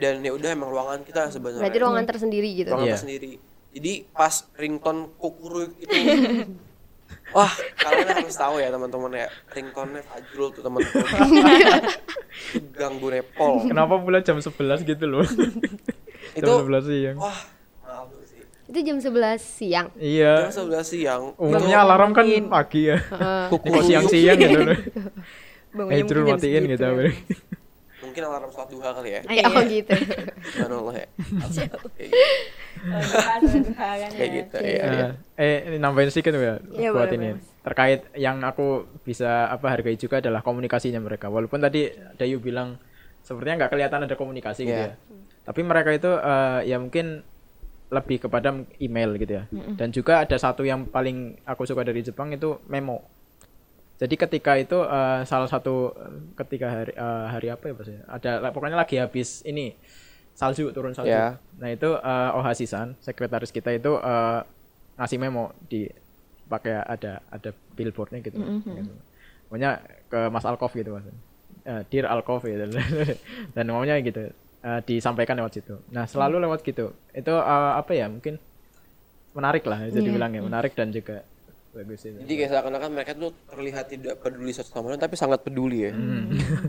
Dan ya udah emang ruangan kita sebenarnya. Berarti ruangan tersendiri gitu. ruangan Iya. tersendiri. Jadi pas ringtone kukuru itu (laughs) wah kalian harus tahu ya teman-teman ya. Ringtone Fajrul tuh teman-teman. (laughs) Ganggu repol. Kenapa pula jam 11 gitu loh? (laughs) itu jam 11 siang. wah Itu jam 11 siang. Iya. jam sebelas siang Umumnya alarm kan pagi ya. Ini kok siang-siang gitu loh. (laughs) Bangunnya Eh, mungkin jam matiin gitu. ya. mungkin alarm sholat duha kali ya (laughs) Iya. Oh gitu. Subhanallah ya kayak kayak gitu ya, eh ini nambahin sedikit ya buat ini. Terkait yang aku bisa apa hargai juga adalah komunikasinya mereka. Walaupun tadi Dayu bilang sepertinya nggak kelihatan ada komunikasi gitu Iya. ya. Tapi mereka itu eh, ya mungkin lebih kepada email gitu ya. Dan juga ada satu yang paling aku suka dari Jepang itu memo. Jadi ketika itu eh, salah satu eh, ketika hari eh, hari apa ya Mas ya? Ada pokoknya lagi habis ini salju turun salju. Ya. Nah itu eh, Ohasisan sekretaris kita itu eh, ngasih memo di pakai ada ada billboardnya gitu. gitu. Pokoknya ke Mas Alkov gitu Mas. Eh, Dear Alkov gitu. (laughs) Dan ngomongnya gitu eh, disampaikan lewat situ. Nah selalu lewat gitu. Itu eh, apa ya mungkin menarik lah bisa dibilang ya menarik dan juga bagus itu. jadi kayak seakan-akan mereka tuh terlihat tidak peduli satu sama lain tapi sangat peduli ya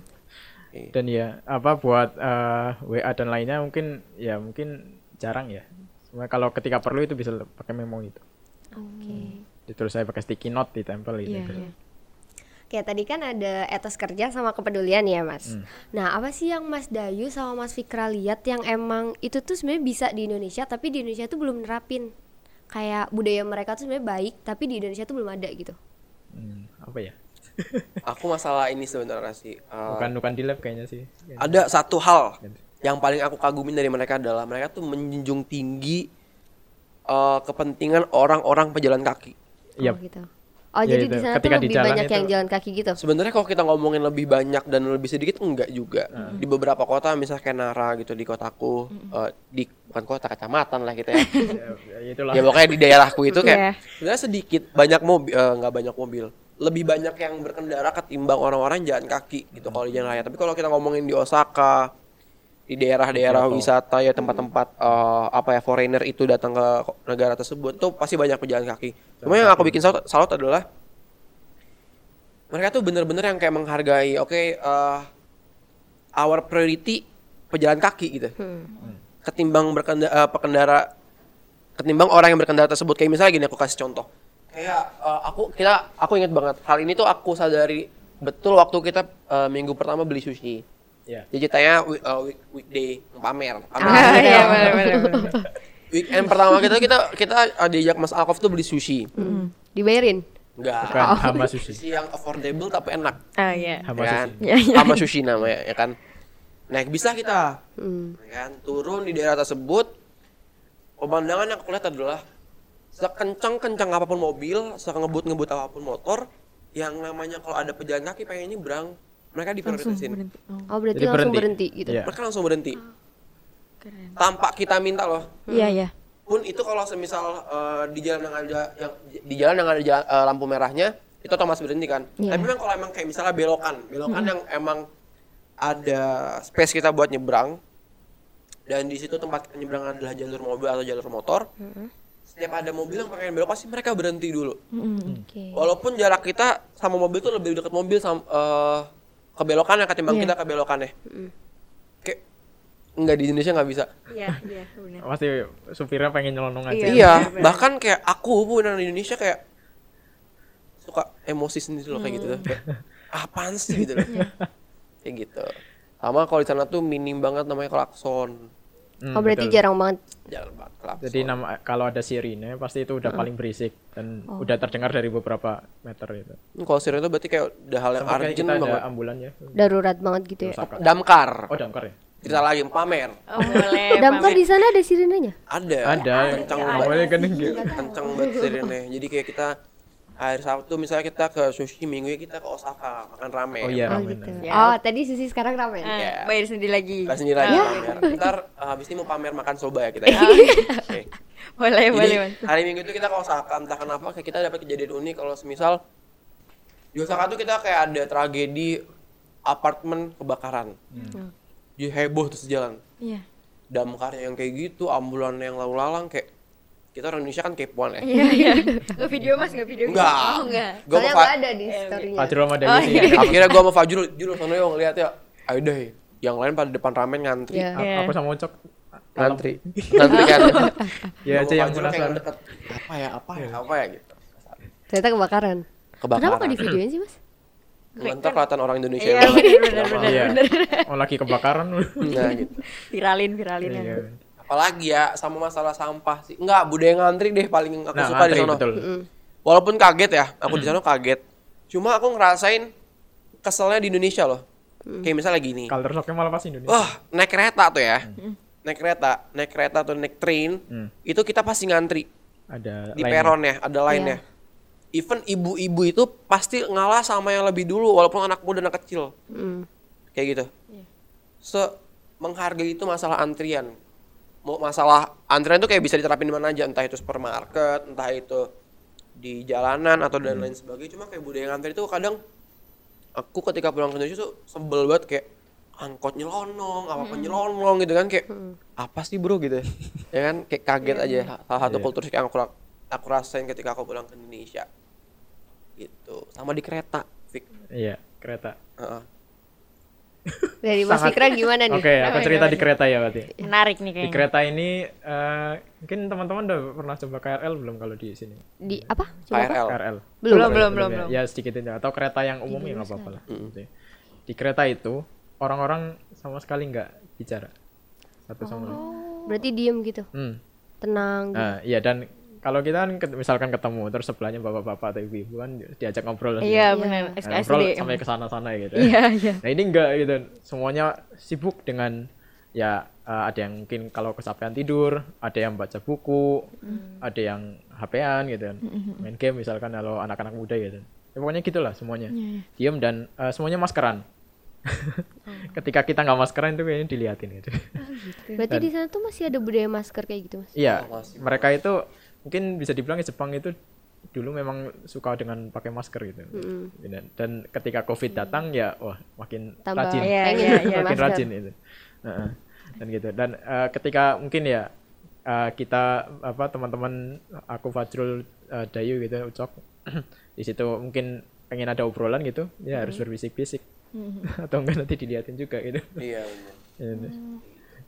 (laughs) dan ya apa buat eh, WA dan lainnya mungkin ya mungkin jarang ya Cuma kalau ketika perlu itu bisa pakai memo itu Oke. ditulis saya pakai sticky note ditempel gitu Iya, iya. Kayak tadi kan ada etos kerja sama kepedulian ya mas. Hmm. Nah apa sih yang Mas Dayu sama Mas Fikra lihat yang emang itu tuh sebenarnya bisa di Indonesia tapi di Indonesia tuh belum nerapin. Kayak budaya mereka tuh sebenarnya baik tapi di Indonesia tuh belum ada gitu. Hmm, apa ya (laughs) aku masalah ini sebenarnya sih eh, bukan bukan di lab kayaknya sih ada satu hal yang paling aku kagumin dari mereka adalah mereka tuh menjunjung tinggi eh, kepentingan orang-orang pejalan kaki. Iya. Oh gitu. Oh Ya jadi itu, di sana tuh ketika di lebih banyak itu- yang jalan kaki gitu. Sebenarnya kalau kita ngomongin lebih banyak dan lebih sedikit enggak juga. Di beberapa kota misalnya kayak Nara gitu di kotaku eh, di bukan kota kecamatan lah gitu ya. (laughs) ya, ya itulah ya pokoknya di daerahku itu kayak Iya. sebenarnya sedikit banyak mobil eh, nggak banyak mobil lebih banyak yang berkendara ketimbang orang-orang jalan kaki gitu kalau di jalan raya tapi kalau kita ngomongin di Osaka di daerah-daerah wisata ya tempat-tempat eh, apa ya foreigner itu datang ke negara tersebut tuh pasti banyak pejalan kaki. Cuma yang aku bikin salut, salut adalah mereka tuh bener-bener yang kayak menghargai oke eh, our priority pejalan kaki gitu. Ketimbang berkendara pengendara ketimbang orang yang berkendara tersebut. Kayak misalnya gini aku kasih contoh. Kayak eh, aku kita aku ingat banget. Hal ini tuh aku sadari betul waktu kita eh, minggu pertama beli sushi ya jadi ceritanya wi- eh, week, weekday pamer, pamer. Ah, iya benar benar. benar. weekend pertama kita kita kita diajak Mas Alkov tuh beli sushi Hmm. Dibayarin. enggak bukan hama sushi sushi yang affordable tapi enak Ah iya. hama ya kan? sushi Iya, iya. sama sushi namanya ya kan naik bis lah kita Hmm. Ya kan turun di daerah tersebut pemandangan yang aku lihat adalah sekencang-kencang apa pun mobil sengebut-ngebut apa pun motor yang namanya kalau ada pejalan kaki pengen nyebrang mereka diprioritasin Oh berarti Jadi langsung berhenti. berhenti, gitu. Iya. mereka langsung berhenti Keren. tanpa kita minta loh Iya, iya. pun itu kalau semisal eh, di jalan yang ada yang di jalan yang ada jalan- eh, lampu merahnya itu otomatis berhenti kan Iya. tapi memang kalau emang kayak misalnya belokan belokan yang emang ada space kita buat nyebrang dan di situ tempat penyeberangan adalah jalur mobil atau jalur motor setiap ada mobil yang pengen belok pasti mereka berhenti dulu Oke. walaupun jarak kita sama mobil tuh lebih dekat mobil sama eh, ke belokannya ketimbang Iya. kita ke belokannya kayak nggak di Indonesia nggak bisa Iya, iya, benar. Pasti supirnya pengen nyelonong aja. Iya. Iya, bahkan kayak aku pun orang Indonesia kayak suka emosi sendiri loh kayak gitu tuh. Kayak, apaan sih gitu loh. kayak gitu. Sama kalau di sana tuh minim banget namanya klakson. Hmm, Oh berarti betul. jarang banget. Jalan banget klakson. Jadi nama kalau ada sirine pasti itu udah paling berisik dan udah terdengar dari beberapa meter itu. kalau sirene itu berarti kayak udah hal yang kayak urgent kita ada banget. ambulan ya. Darurat banget gitu ya. Osaka. Damkar. Oh, damkar ya? Cerita lagi pamer. Oh, boleh. (laughs) Damkar pamer. di sana ada sirenenya? Ada. Ada. Kencang banget. awalnya kan. Kencang banget sirene. Jadi kayak kita hari Sabtu misalnya kita ke sushi minggu kita ke Osaka makan ramen. Oh iya, Oh ramen. gitu. Ya. Oh tadi sushi sekarang ramen. Ah, Iya. bayar sendiri lagi. Kita sendiri lagi pamer. Ntar uh, habis ini mau pamer makan soba ya kita. ya. (laughs) Oke. Boleh, Jadi boleh, hari Minggu itu kita ke Osaka, entah kenapa kayak kita dapat kejadian unik kalau semisal di Osaka tuh kita kayak ada tragedi apartemen kebakaran. Jadi heboh terus jalan. Iya. Damkarnya yang kayak gitu, ambulan yang lalu lalang kayak kita orang Indonesia kan kepoan ya. Iya, iya. (laughs) Nggak video, Mas, nggak video. Enggak. Oh, enggak. Gua Soalnya mau nggak ada di storynya. Fajrul sama Dewi Oh, sih. iya. Akhirnya gua sama Fajrul, Jul sono yuk ngeliat ya. Ayo deh. Yang lain pada depan ramen ngantri. Iya. A- Iya. Aku sama Ucok Ngantri. (laughs) Ngantri kan. (laughs) Ya aja yang penasaran. Apa ya? Apa ya? Apa ya gitu. Ternyata kebakaran. Kebakaran. Kenapa nggak di videoin sih mas? Ntar kelihatan orang Indonesia Iya, yang bener, Iya. Oh lagi kebakaran. Nah gitu. Viralin, viralin. Apalagi ya sama masalah sampah sih. Enggak, budaya ngantri deh paling aku Nah, suka di sana. betul. Walaupun kaget ya, aku di sana kaget. Cuma aku ngerasain keselnya di Indonesia loh. Kayak misalnya gini. Culture shocknya malah pas Indonesia. Wah, naik kereta tuh ya. Naik kereta, naik kereta atau naik train, Hmm. itu kita pasti ngantri Ada di peron ya, ada lainnya. Even ibu-ibu itu pasti ngalah sama yang lebih dulu walaupun anak muda anak kecil. Hmm. Kayak gitu. Se menghargai itu masalah antrian. Mau masalah antrian itu kayak bisa diterapin di mana aja, entah itu supermarket, entah itu di jalanan atau dan lain sebagainya. Cuma kayak budaya ngantri itu kadang aku ketika pulang ke Indonesia tuh sebel banget kayak angkot nyelonong, apa apa nyelonong gitu kan kayak apa sih bro gitu (laughs) ya. kan kayak kaget aja salah satu Iya. kultur yang aku aku rasain ketika aku pulang ke Indonesia. Gitu. Sama di kereta, Fik. Iya, kereta. Heeh. Dari Mas Sangat- Fikra gimana nih? Oke, aku cerita di kereta ya berarti. Menarik nih Di kayaknya. kereta ini eh, mungkin teman-teman udah pernah coba KRL belum kalau di sini? Di apa? Coba apa? KRL. KRL. Belum. Belum, belum, belum, ya. belum. Ya sedikit aja. Atau kereta yang umum ya nggak apa-apa lah. Gitu ya. Di kereta itu orang-orang sama sekali nggak bicara satu sama lain. Berarti diem gitu, Hmm. tenang. gitu. Nah, iya dan kalau kita kan misalkan ketemu terus sebelahnya bapak-bapak atau ibu-ibu kan diajak ngobrol Iya, Iya. benar. Nah, ngobrol SKSD. sampai ke sana-sana gitu. Iya, iya. Nah, ini enggak gitu. Semuanya sibuk dengan ya eh, ada yang mungkin kalau kesapean tidur, ada yang baca buku, ada yang HP-an gitu kan. Main game misalkan kalau anak-anak muda gitu. Ya, pokoknya gitulah semuanya. Diam dan eh, semuanya maskeran. (laughs) Ketika kita nggak maskeran itu kayaknya diliatin gitu. Berarti di sana tuh masih ada budaya masker kayak gitu mas? Iya, Oh, masih mereka itu mungkin bisa dibilang ya Jepang itu dulu memang suka dengan pakai masker gitu. Dan, dan ketika Covid datang ya wah makin Tambah rajin. Iya, iya, pakai iya. makin masker. rajin itu. Heeh. dan gitu. Dan eh, ketika mungkin ya eh, kita apa teman-teman aku Fajrul eh, Dayu gitu Ucok (clears throat) di situ mungkin pengen ada obrolan gitu ya harus berbisik-bisik (laughs) atau enggak nanti diliatin juga gitu. Iya benar. Gitu.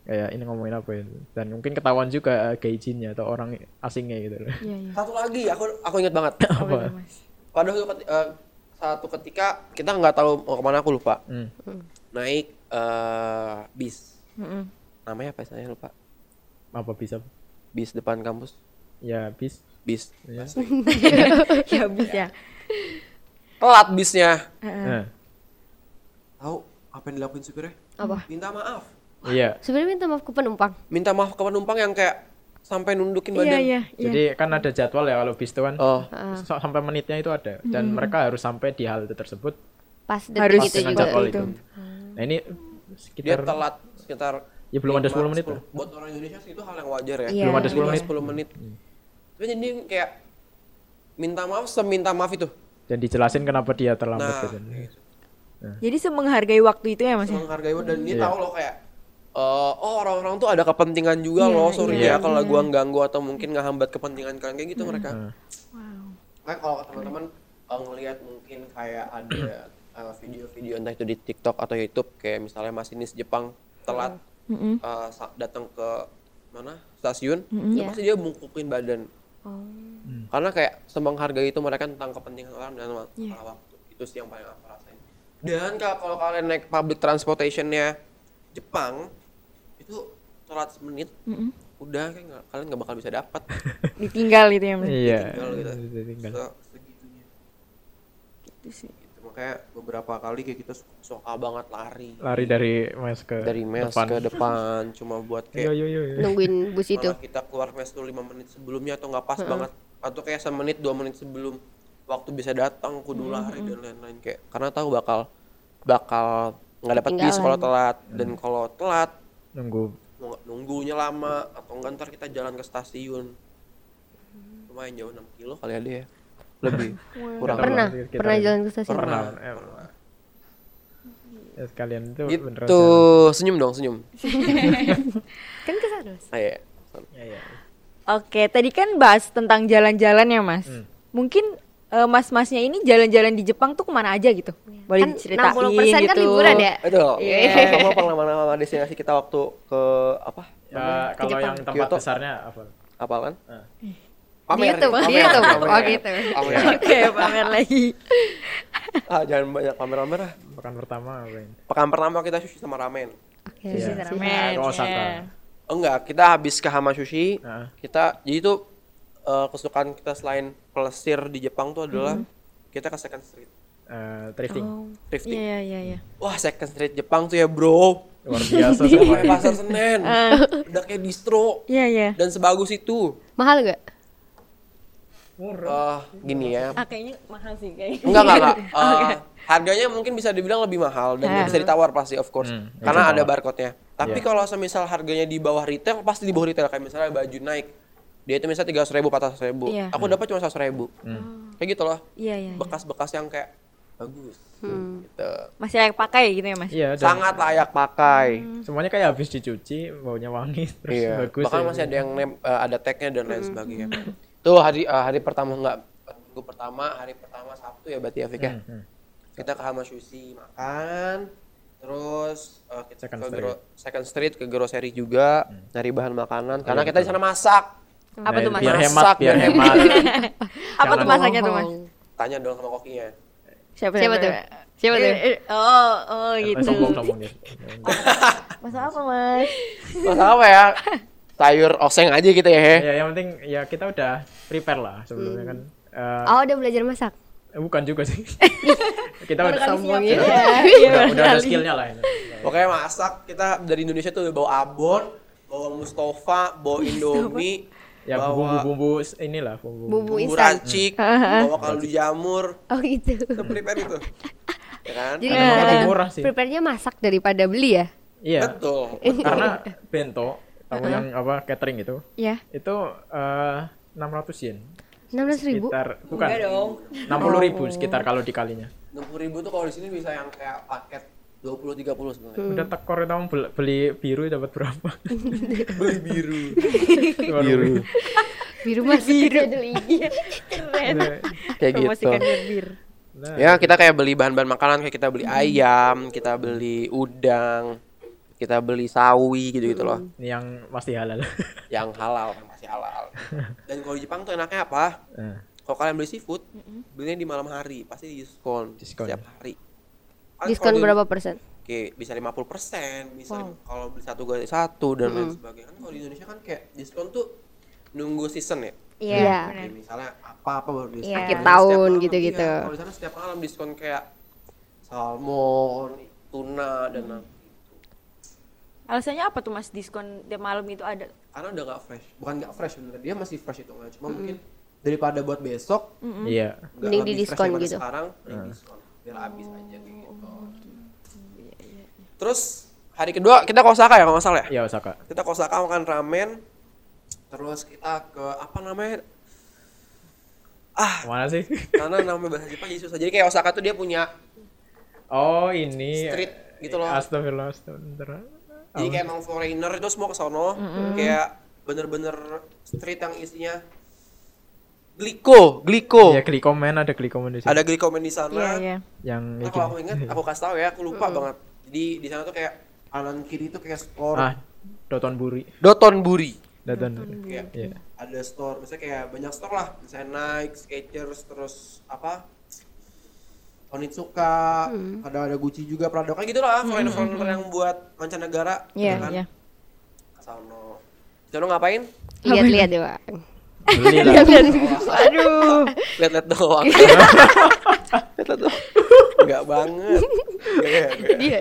Kayak ini ngomongin apa ya dan mungkin ketahuan juga uh, gaijinnya atau orang asingnya gitu loh. Iya, iya. Satu lagi aku aku ingat banget. (laughs) apa? Pada eh, satu ketika kita nggak tahu mau ke mana aku lupa. Hmm. Naik eh, bis. Mm-mm. Namanya apa saya lupa. Apa bisa? Bis depan kampus. Ya bis. Bis. Ya. (laughs) Ya bisa. Telat bisnya. Nah, Tahu apa yang dilakuin supirnya? Apa? minta maaf Iya. Sebenarnya minta maaf ke penumpang. minta maaf ke penumpang yang kayak sampai nundukin Iya badan iya. iya. Jadi kan ada jadwal ya kalau bis itu kan. oh so- sampai menitnya itu ada dan mereka harus sampai di halte tersebut Pas Harus detik itu dengan juga. jadwal itu. itu. Nah, ini dia sekitar telat sekitar Ya, belum ada 10 lima, menit 10. lah. buat orang Indonesia sih itu hal yang wajar ya Iya. Belum ada 10 Lima, menit. 10 menit tapi jadi kayak minta maaf seminta maaf itu dan dijelasin kenapa dia terlambat nah gitu. gitu. Jadi semenghargai waktu itu ya Mas ya? menghargai dan dia Iya. tahu loh kayak eh, oh orang-orang tuh ada kepentingan juga Iya, loh sorry iya. ya kalau gua ganggu atau mungkin ngehambat kepentingan kalian kayak gitu mereka Nah, Wow. kayak kalau teman-teman eh, ngelihat mungkin kayak ada eh, video-video entah itu di TikTok atau YouTube kayak misalnya masinis Jepang telat sa- datang ke mana stasiun Mm-mm. itu Iya. pasti dia bungkukin badan Oh. karena kayak semenghargai itu mereka tentang kepentingan orang dan Iya. waktu itu sih yang paling aku rasain dan kalau kalau kalian naik public transportationnya Jepang itu telat semenit Mm-mm. udah kayak nggak- kalian nggak bakal bisa dapat (laughs) Ditinggal itu ya Mas. Iya. tinggal gitu Ditinggal. Se- segitunya Gitu sih. gitu. makanya beberapa kali kayak kita su- suka banget lari Lari dari mes ke dari mes depan. ke depan cuma buat Yo kayak yo yo. yo. Nungguin bus itu. malah kita keluar mes tuh lima menit sebelumnya atau nggak pas banget atau kayak semenit dua menit sebelum waktu bisa datang kudu lari dan lain-lain kayak karena tahu bakal bakal nggak dapat bis kalau telat dan kalau telat Nunggu nunggunya lama atau enggak ntar kita jalan ke stasiun lumayan jauh 6 kilo kali ada ya lebih (laughs) kurang Pernah, Kita- pernah jalan ke stasiun. Pernah. Eh, Ya, sekalian itu beneran gitu jalan. senyum dong senyum (laughs) Kan ke sana. Mas. ah, iya. Ya, ya. Oke, tadi kan bahas tentang jalan-jalan ya Mas. Hmm. Mungkin eh, mas-masnya ini jalan-jalan di Jepang tuh ke mana aja gitu? Boleh Kan diceritain 60% gitu. kan liburan ya? Aduh, Iya. kamu pengalaman destinasi kita waktu ke apa? Ya, kalau Jepang. yang tempat Kyoto. besarnya apa? Apa kan? Ah. Di YouTube, pamer, di YouTube. pamer. Oh gitu. Pamer. Oke, pamer lagi. Ah, jangan banyak pamer-pamer ah. Pekan pertama apa? Pekan pertama kita sushi sama ramen. Oke. Iya. siap. Ramen. Ke Osaka. ya. Oh, enggak, kita habis ke Hama Sushi. Nah, Kita jadi itu eh, kesukaan kita selain pelesir di Jepang tuh adalah kita ke Second Street eh, thrifting. Oh. thrifting. Iya, iya, iya. Wah, Second Street Jepang tuh ya, Bro. Luar biasa Kayak pasar Senen. (laughs) Udah kayak distro Iya, iya. dan sebagus itu. Mahal nggak? Eh, gini ya. Ah, kayaknya mahal sih kayaknya. Enggak, enggak, enggak. (laughs) Eh, harganya mungkin bisa dibilang lebih mahal dan nggak bisa ditawar pasti of course. Hmm, nggak karena ada barcode-nya. Tapi Iya. kalau semisal harganya di bawah retail pasti di bawah retail kayak misalnya baju naik dia itu misalnya tiga ribu, empat ribu. Iya. Aku dapat cuma seratus ribu. Kayak gitu loh. Iya, iya. iya. Bekas-bekas yang kayak bagus. Gitu. Masih layak pakai gitu ya, Mas? Iya, dan Sangat layak pakai. semuanya kayak habis dicuci, baunya wangi, (laughs) terus Iya. bagus. Bahkan ya. masih ada yang nem- eh, ada tagnya dan lain sebagainya. Tuh hari eh, hari pertama enggak minggu pertama, hari pertama Sabtu ya berarti ya Fik ya. Hmm, hmm. Kita ke Hama Sushi makan, terus eh, kita Second ke Street. gro- Second Street ke grocery juga, nyari bahan makanan karena kita di sana masak. Apa Nah, tuh, Mas? Biar Masak, hemat, biar biar hemat. (laughs) Apa tuh masaknya tuh, Mas? Tanya dong sama kokinya. Siapa, Siapa tuh? Siapa tuh? Eh, eh, oh, oh gitu. Sombong sombong dia. (laughs) Masak apa, Mas? Masak apa ya? Sayur oseng aja gitu ya. He. Ya, yang penting ya kita udah prepare lah sebelumnya kan. Eh, Oh, udah belajar masak. eh, bukan juga sih. (laughs) kita udah, Sombong ya. iya, udah, udah ada skillnya lah ini. Pokoknya masak kita dari Indonesia tuh udah bawa abon, bawa Mustafa, bawa Indomie, Ya bawa bumbu-bumbu inilah bumbu. Bumbu bumbu instan. racik, (laughs) bawa kaldu jamur, Oh gitu. prepare itu. (laughs) Ya kan? Jadi cara lebih murah sih. prepare-nya masak daripada beli ya? Iya. Betul. Karena (laughs) bento tahu yang apa catering itu Iya. itu eh 600 yen. 16 ribu? Sekitar bukan. Dong. 60 ribu sekitar kalau dikalinya. 60 ribu tuh kalau di sini bisa yang kayak paket 20 30 sebenarnya. Udah tekor itu kamu beli, beli biru dapat berapa? (laughs) Beli biru. biru. Biru mas biru. Keren. Kayak gitu. Bir. Nah, Ya, kita kayak beli bahan-bahan makanan kayak kita beli ayam, kita beli udang, kita beli sawi gitu-gitu loh. ini yang pasti halal. (laughs) Yang halal, yang masih halal. (laughs) Dan kalau di Jepang tuh enaknya apa? Nah, Kalau kalian beli seafood, belinya di malam hari, pasti diskon, Diskon. setiap hari. Kan Diskon di- berapa persen? Oke, bisa 50%, bisa kalau beli satu ganti satu dan lain sebagainya. Kan kalau di Indonesia kan kayak diskon tuh nunggu season ya. Iya, Iya. benar. Kayak misalnya apa-apa baru diskon. Iya. Akhir Setiap tahun gitu-gitu. iya. Kalau di sana setiap malam diskon kayak salmon, tuna dan lain Alasannya apa tuh Mas diskon tiap malam itu ada? karena udah nggak fresh bukan nggak fresh bener dia masih fresh itu cuma mungkin daripada buat besok Iya. nggak Mending lebih di fresh diskon gitu. sekarang mending diskon biar habis aja kayak gitu. Terus hari kedua kita ke Osaka ya kalau nggak salah ya? Iya Osaka. kita ke Osaka makan ramen. Terus kita ke apa namanya? Ah. Mana sih? karena namanya bahasa Jepang jadi susah. Jadi kayak Osaka tuh dia punya Oh ini Street gitu loh. Astagfirullah, astagfirullah. jadi kayak emang foreigner itu semua ke sono. Kayak bener-bener street yang isinya gliko gliko Iya glikomen ada glikomen di sini. ada glikomen di sana Iya, iya. Yang Nah, kalau aku ingat aku kasih tahu ya aku lupa banget jadi di sana tuh kayak kanan kiri tuh kayak store Ah, Doton Buri. Doton Buri Doton. kayak Iya. ada store misalnya kayak banyak store lah misalnya Nike, Skechers terus apa Onitsuka, ada ada Gucci juga, Prada kan gitu lah, foreigner foreigner yang buat mancanegara, Iya, gitu kan? iya. Kesono. Kesono ngapain? Lihat-lihat deh, Bang. Beli lah. Aduh. Lihat-lihat doang. Lihat-lihat doang. Enggak banget. Enggak, enggak. Dia.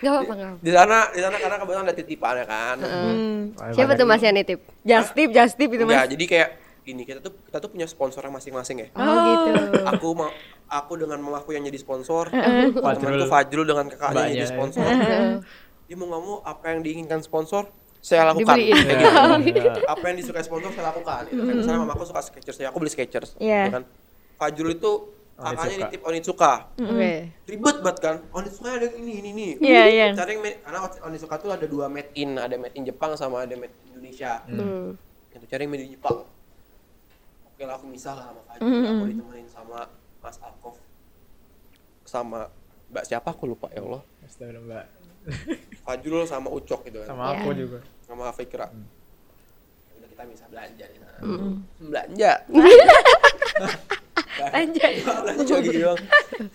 Gak apa-apa, gak apa. Di sana, di sana karena kebetulan ada titipan ya kan. Hmm. Siapa tuh Mas yang nitip? Just tip, just tip itu Mas. jadi kayak gini kita tuh kita tuh punya sponsor masing-masing ya. Oh, gitu. Aku mau aku dengan mamaku yang jadi sponsor, temanku Fajrul dengan kakaknya yang jadi sponsor. Dia mau nggak mau apa yang diinginkan sponsor saya lakukan. Dibeliin. Kayak gitu. Iya. apa yang disukai sponsor saya lakukan. Itu kan misalnya mamaku suka Skechers ya, aku beli Skechers. Iya. ya kan. Fajrul itu kakaknya Onitsuka. nitip Onitsuka. Oke. Ribet banget kan. Onitsuka ada ini ini ini. Iya, iya. Cari karena Onitsuka tuh ada dua made in, ada made in Jepang sama ada made in Indonesia. Hmm. Itu cari yang made in Jepang. Oke lah aku misah lah sama Fajrul, aku ditemenin sama Mas Alkov sama Mbak siapa aku lupa ya Allah. Astagfirullah, Mbak. Fajrul sama Ucok gitu kan. Sama aku Iya. juga. Sama Fikra. Udah kita bisa belanja di sana. (laughs) Belanja. Belanja. belanja cuma gitu doang.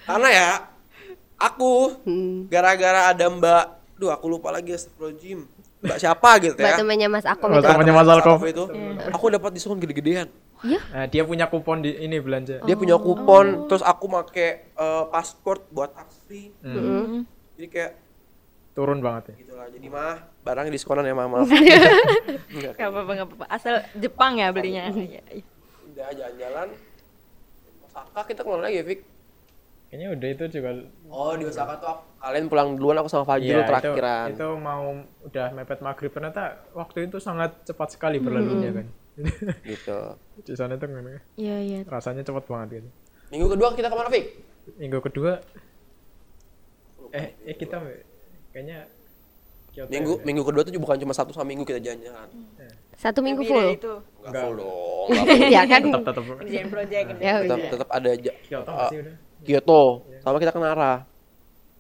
Karena ya aku Hmm. gara-gara ada Mbak, duh aku lupa lagi Astagfirullahaladzim. Mbak siapa gitu Mbak ya. temannya Mas Akom Mbak temannya Mas. Alkov itu. Aku dapat diskon gede-gedean. Nah, dia punya kupon di ini belanja. Dia punya kupon, terus aku make eh, pasport buat tax free. Hmm. Jadi kayak Turun banget ya. gitulah. Jadi mah barangnya diskonan ya mah maaf. (laughs) Enggak. Gak apa-apa, gak apa-apa. Asal Jepang ya belinya. Iya, iya. Udah jalan-jalan. Osaka kita ke mana lagi ya, Fik? Kayaknya udah itu juga Oh di Osaka tuh aku- kalian pulang duluan aku sama Fajrul Iya, terakhiran. Itu, itu mau udah mepet maghrib ternyata waktu itu sangat cepat sekali berlalunya kan. (laughs) Gitu. Di sana tuh kan, Iya, iya. rasanya cepat banget gitu. Minggu kedua kita ke mana Fik? Minggu kedua eh eh kita kayaknya Kyoto Minggu ya? minggu kedua tuh bukan cuma satu sama minggu kita jalan-jalan. Satu minggu full. itu. Enggak full dong. (laughs) nggak ya kan? tetap tetap project. Ya full. tetap tetap ada ja- Kyoto uh, nggak sih udah. Kyoto sama kita ke Nara.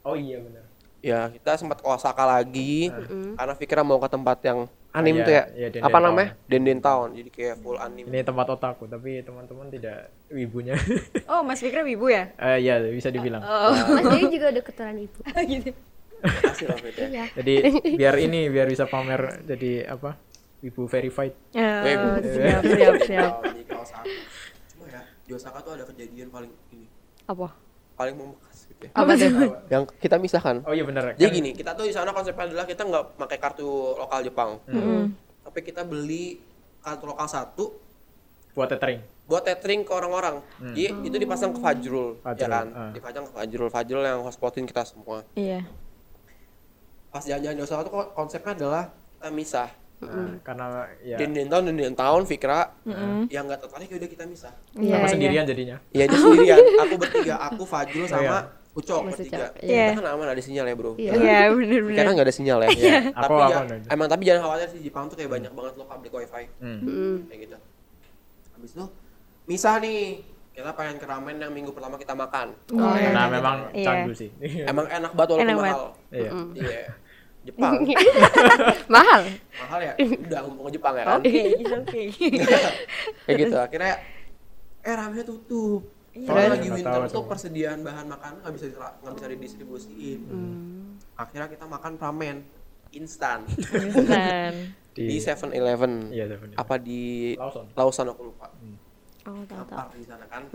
Oh iya benar. Ya kita sempat ke Osaka lagi karena Fikra mau ke tempat yang anim iya, tuh ya. iya, Denden Apa Town. namanya? Denden Town. Jadi kayak full anim. Ini tempat otakku tapi teman-teman tidak wibunya. Oh, Mas Fikra ibu ya? Eh iya bisa dibilang. Mas Dewi juga udah keturunan ibu. (laughs) gitu. Makasih loh Fit ya. Iya. Jadi biar ini biar bisa pamer jadi apa? Wibu verified. Ya, Bu. siap, siap, siap. Jadi ke Osaka. Cuma ya di Osaka tuh ada kejadian paling ini Apa? paling membekas gitu ya. Apa tuh? Yang kita misahkan. Oh iya benar. Jadi gini, kita tuh di sana konsepnya adalah kita nggak pakai kartu lokal Jepang, tapi kita beli kartu lokal satu buat tethering. buat tethering ke orang-orang. Jadi itu dipasang ke Fajrul, ya Fajrul, kan? ah. Dipasang ke Fajrul, Fajrul yang hotspotin kita semua. Iya. Pas jalan-jalan di Osaka tuh ko- konsepnya adalah kita misah. Nah, karena ya Denden tahun, denden tahun, Fikra yang nggak tertarik ya udah kita misah. Iya, aku iya. sendirian jadinya. Iya dia sendirian, aku bertiga, aku Fajrul Oh, iya. sama Ucok Mas bertiga. Ucok, iya. Kita kan aman ada sinyal ya bro. Iya. Iya, bener-bener. Karena nggak ada sinyal ya. Aku tapi aku ya, ada. emang tapi jangan khawatir sih Jepang tuh kayak banyak banget lo public wifi Hmm. Hmm. kayak gitu. Habis itu misah nih. Kita pengen ke ramen yang minggu pertama kita makan. Oh, iya. Nah, memang Iya. candu sih. Emang enak banget walaupun Enak mahal. Iya. Iya. (laughs) Jepang (laughs) Mahal. mahal ya. Udah mumpung ke Jepang ya kan. Oke, it's okay. (laughs) Kayak gitu. Akhirnya eh ramennya tutup. Iya. Soalnya Terus? lagi winter tuh persediaan bahan makanan nggak bisa nggak bisa didistribusiin. Akhirnya kita makan ramen instan Instan. di 7-Eleven. Iya, Seven. Apa di Lawson. Lawson aku lupa. Oh, tahu di sana kan.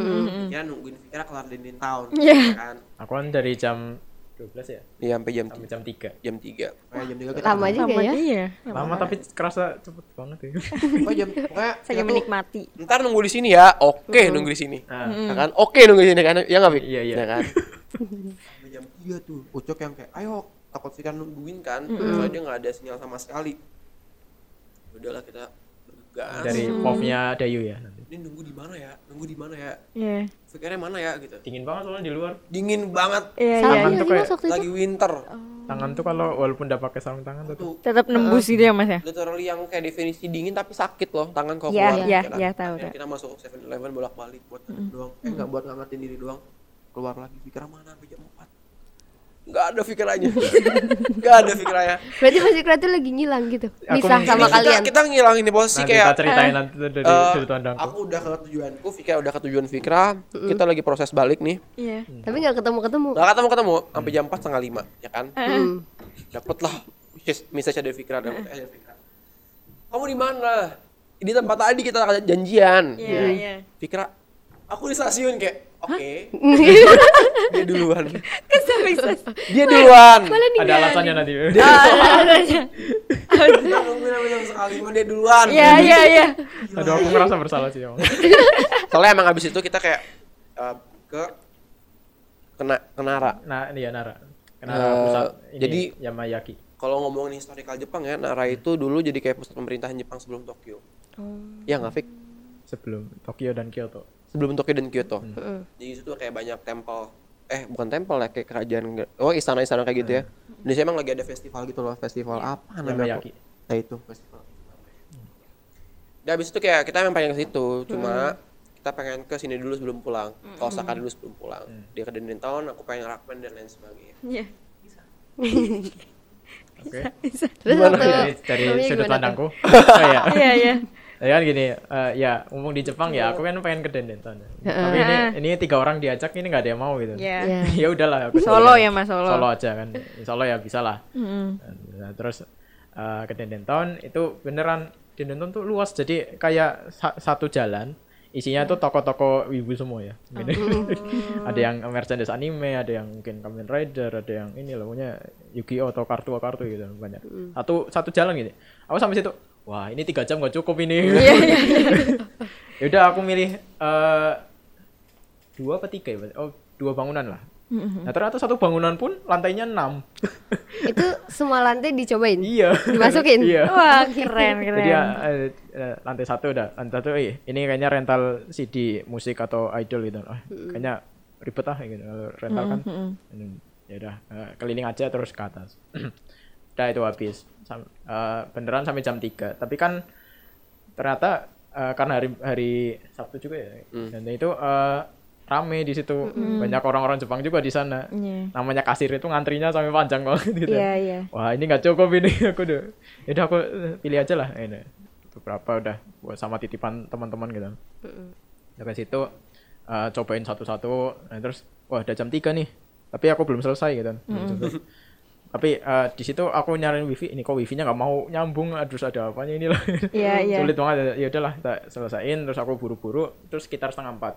Kira nungguin Fikra kelar dinding tahun. Iya. Kan. Aku kan dari jam 12 ya Iya sampai jam sampai jam 3 jam 3 Kayak jam 3 kita Lama juga ya. iya. lama tapi kerasa cepet banget ya Pokoknya jam pokoknya (laughs) Saya menikmati. Ntar nunggu di sini ya. Oke, nunggu di sini. Nah. Ya kan? Oke, nunggu di sini kan. Ya enggak, Fik? Iya, iya. Ya kan? (laughs) Sampai jam 3 tuh. Ucok yang kayak, "Ayo, takut Fikar nungguin kan." Soalnya dia enggak ada sinyal sama sekali. Udahlah kita bergegas. dari povnya Dayu ya nanti Ini nunggu di mana ya? Nunggu di mana ya? Iya. Fikarnya mana ya gitu. dingin banget soalnya di luar Dingin banget. Iya, iya. Tangan nggak tuh kayak-? Lagi winter. tangan tuh kalau walaupun udah pakai sarung tangan tuh Tetap nembus gitu ya, Mas ya? literally yang kayak definisi dingin tapi sakit loh tangan kalau Iya, keluar iya, ya kan? iya, tahu, tahu. kita masuk 7-Eleven bolak-balik buat ngangetin doang eh nggak buat ngangetin diri doang keluar lagi pikiran mana 4 nggak ada pikirannya nggak ada pikirannya Berarti Mas Ikra tuh lagi ngilang gitu. Misah nih- sama Ini kita, kalian. kita ngilangin di posisi nanti kayak kita ceritain nanti tuh dari eh, sudut pandangku aku udah ke tujuanku Fikra udah ke tujuan Fikra kita lagi proses balik nih Iya. Tapi nggak ketemu-ketemu. nggak ketemu ketemu sampai jam 4 setengah lima ya kan Hmm. dapet lah message dari Fikra dapet eh, dari Fikra kamu di mana di tempat tadi kita janjian Iya, iya. Fikra aku di stasiun kayak oke. (laughs) Dia duluan. (laughs) Dia duluan. ada alasannya nanti (laughs) Kita nungguin sampai jam setengah lima dia duluan. Iya, iya, iya. aduh aku ngerasa bersalah sih emang soalnya emang abis itu kita kayak eh, ke kena kenara. Nah ini ya Nara. Kenara pusat. Ini jadi- Yamayaki kalau ngomongin historical Jepang ya Nara itu dulu jadi kayak pusat pemerintahan Jepang sebelum Tokyo. Ya nggak Fik? sebelum Tokyo dan Kyoto sebelum Tokyo dan Kyoto. Jadi itu kayak banyak tempel eh bukan tempel ya kayak kerajaan oh istana-istana kayak gitu ya. Di sini emang lagi ada festival gitu loh festival apa namanya? Nah itu festival. Dan habis itu kayak kita emang pengen ke situ cuma kita pengen ke sini dulu sebelum pulang. Ke Osaka dulu sebelum pulang. Dia ke Denden Town aku pengen ramen dan lain sebagainya. Iya. oke. Terus Gimana? Waktu dari, sudut pandangku? Oh, ya Iya, iya. Ya kan gini eh, ya umum di Jepang ya aku kan pengen ke Dendenton tapi ini ini tiga orang diajak ini nggak ada yang mau gitu. Iya. Iya. (laughs) ya udahlah aku Solo ya, Mas, solo. solo aja kan. Solo ya bisa lah. Mm-mm. Nah, terus eh, ke Dendenton itu beneran Dendenton tuh luas. Jadi kayak sa- satu jalan isinya tuh toko-toko wibu semua ya. Gini. (laughs) ada yang merchandise anime ada yang mungkin Kamen Rider ada yang ini loh punya Yu-Gi-Oh atau kartu-kartu gitu banyak. Satu satu jalan gitu. Aku sampai situ wah ini tiga jam gak cukup ini. (laughs) Ya udah aku milih eh, dua apa tiga ya? Oh dua bangunan lah. Nah ternyata satu bangunan pun lantainya enam. (laughs) Itu semua lantai dicobain. iya. Dimasukin. iya. Wah, keren, jadi keren. ya, eh, eh, lantai satu udah. Lantai satu eh, ini kayaknya rental CD musik atau idol gitu. Ah, kayaknya ribet ah gitu rental kan. Ini, ya udah keliling aja terus ke atas (clears throat) udah itu habis. Sam- eh, beneran sampai jam 3 tapi kan ternyata eh, karena hari hari Sabtu juga ya. Dan itu eh, rame di situ. Banyak orang-orang Jepang juga di sana. Iya. namanya kasir itu ngantrinya sampai panjang banget (laughs) gitu. Iya, iya. wah ini nggak cukup ini. (laughs) Aku udah ya udah aku pilih aja lah ini. Beberapa udah buat sama titipan teman-teman gitu. Dari situ eh, cobain satu-satu. Nah, terus wah udah jam 3 nih. Tapi aku belum selesai gitu. Terus- tapi eh, di situ aku nyariin wifi ini kok wifi-nya nggak mau nyambung terus ada apanya ini lah Iya, (laughs) iya. sulit banget ya udahlah kita selesaiin terus aku buru-buru terus sekitar setengah empat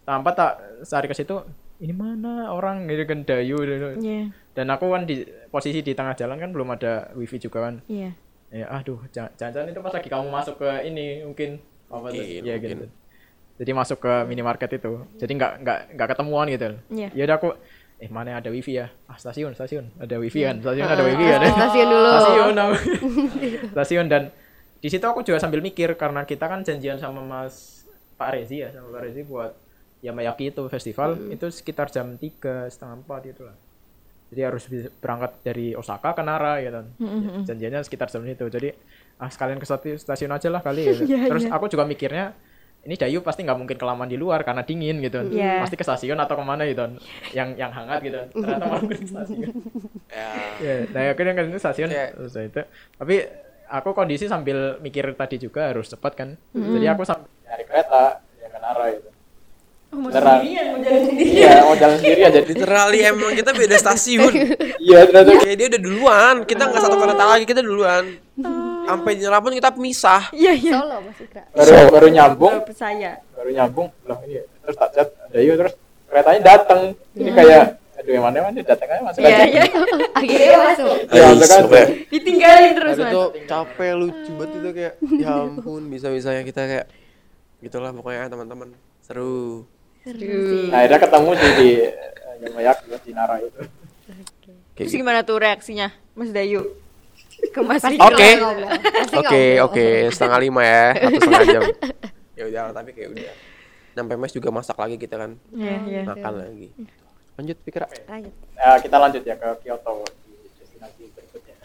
setengah empat tak cari ke situ ini mana orang gitu kan dayu gitu. Iya. dan aku kan di posisi di tengah jalan kan belum ada wifi juga kan Iya. ya aduh jangan- jangan-jangan itu pas lagi kamu masuk ke ini mungkin apa tuh Mungkin, ya mungkin. gitu jadi masuk ke minimarket itu jadi nggak nggak nggak ketemuan gitu Iya. ya udah aku eh mana ada wifi ya? Ah stasiun stasiun. Ada wifi kan? Stasiun ada wifi kan Stasiun dulu. stasiun (laughs) stasiun dan di situ aku juga sambil mikir karena kita kan janjian sama Mas Pak Rezi ya sama Pak Rezi buat Yamayaki itu festival itu sekitar jam tiga setengah empat gitu lah. Jadi harus berangkat dari Osaka ke Nara gitu janjiannya sekitar jam itu. Jadi ah sekalian ke stasi- stasiun aja lah kali gitu. (laughs) terus aku juga mikirnya ini Dayu pasti nggak mungkin kelamaan di luar karena dingin gitu. Iya. pasti ke stasiun atau ke mana gitu. Yang yang hangat gitu. Ternyata malah ke stasiun. (laughs) Ya. Ya nah akhirnya itu stasiun Kayak- terus itu. Tapi aku kondisi sambil mikir tadi juga harus cepat kan. Jadi aku sambil nyari kereta ya ke Nara gitu Beneran. Iya, mau jalan (laughs) sendiri aja. literally emang kita beda stasiun. Iya, ternyata. Kayak dia udah duluan. Kita nggak satu kereta lagi kita duluan sampai nyerah pun kita pisah Iya, iya. Solo Mas Ikra. baru baru nyambung, Nggak percaya. baru nyambung. Lah ini terus tak chat ada yuk terus keretanya datang. Ini kayak aduh yang mana mana datang aja (laughs) masuk Iya, aja iya. Akhirnya masuk. Iya, masuk aja. Sampai- Ditinggalin terus, Mas. tuh capek lucu banget itu kayak ya ampun bisa-bisanya kita kayak gitulah pokoknya teman-teman seru. Nah, akhirnya ketemu sih di eh, Yamayak di Nara itu. Terus gitu. gimana tuh reaksinya, Mas Dayu? Ke Mas Pasti Riko? Oke. Oke oke setengah lima ya satu setengah jam. (laughs) Ya udah tapi kayak udah. Sampai mes juga masak lagi kita kan Iya, iya. makan lagi. Lanjut Pikra. Lanjut. Nah, kita lanjut ya ke Kyoto di destinasi berikutnya.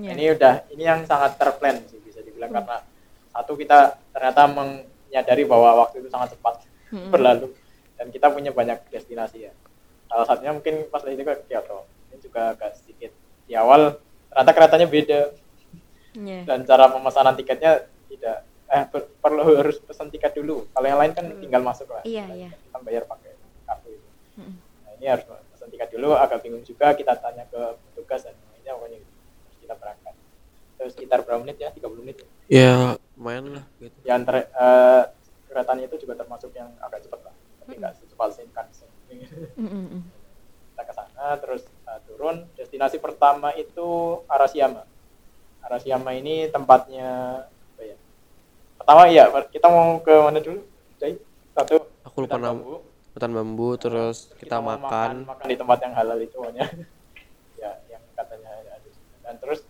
Iya. Ini udah ini yang sangat terplan sih bisa dibilang karena satu kita ternyata menyadari bahwa waktu itu sangat cepat berlalu dan kita punya banyak destinasi ya. Salah satunya mungkin pas itu ke Kyoto. Ini juga agak sedikit di awal ternyata keretanya beda Iya. dan cara pemesanan tiketnya tidak eh per- perlu harus pesan tiket dulu. Kalau yang lain kan tinggal masuk lah. Iya, iya. Kita bayar pakai kartu itu. Nah, ini harus pesan tiket dulu, agak bingung juga kita tanya ke petugas dan ini pokoknya gitu. Terus kita berangkat. Terus sekitar berapa menit ya? 30 menit. ya? Ya lumayan lah gitu. Di antara eh, keretanya itu juga termasuk yang agak cepat lah. Tapi nggak secepat Shinkansen. Mm-mm. Kita ke sana terus uh, turun destinasi pertama itu Arashiyama Arashiyama ini tempatnya apa ya pertama ya kita mau ke mana dulu Jai? satu Aku lupa hutan nama. bambu. Hutan bambu terus kita, mau makan. makan di tempat yang halal itu pokoknya (laughs) ya yang katanya ada dan terus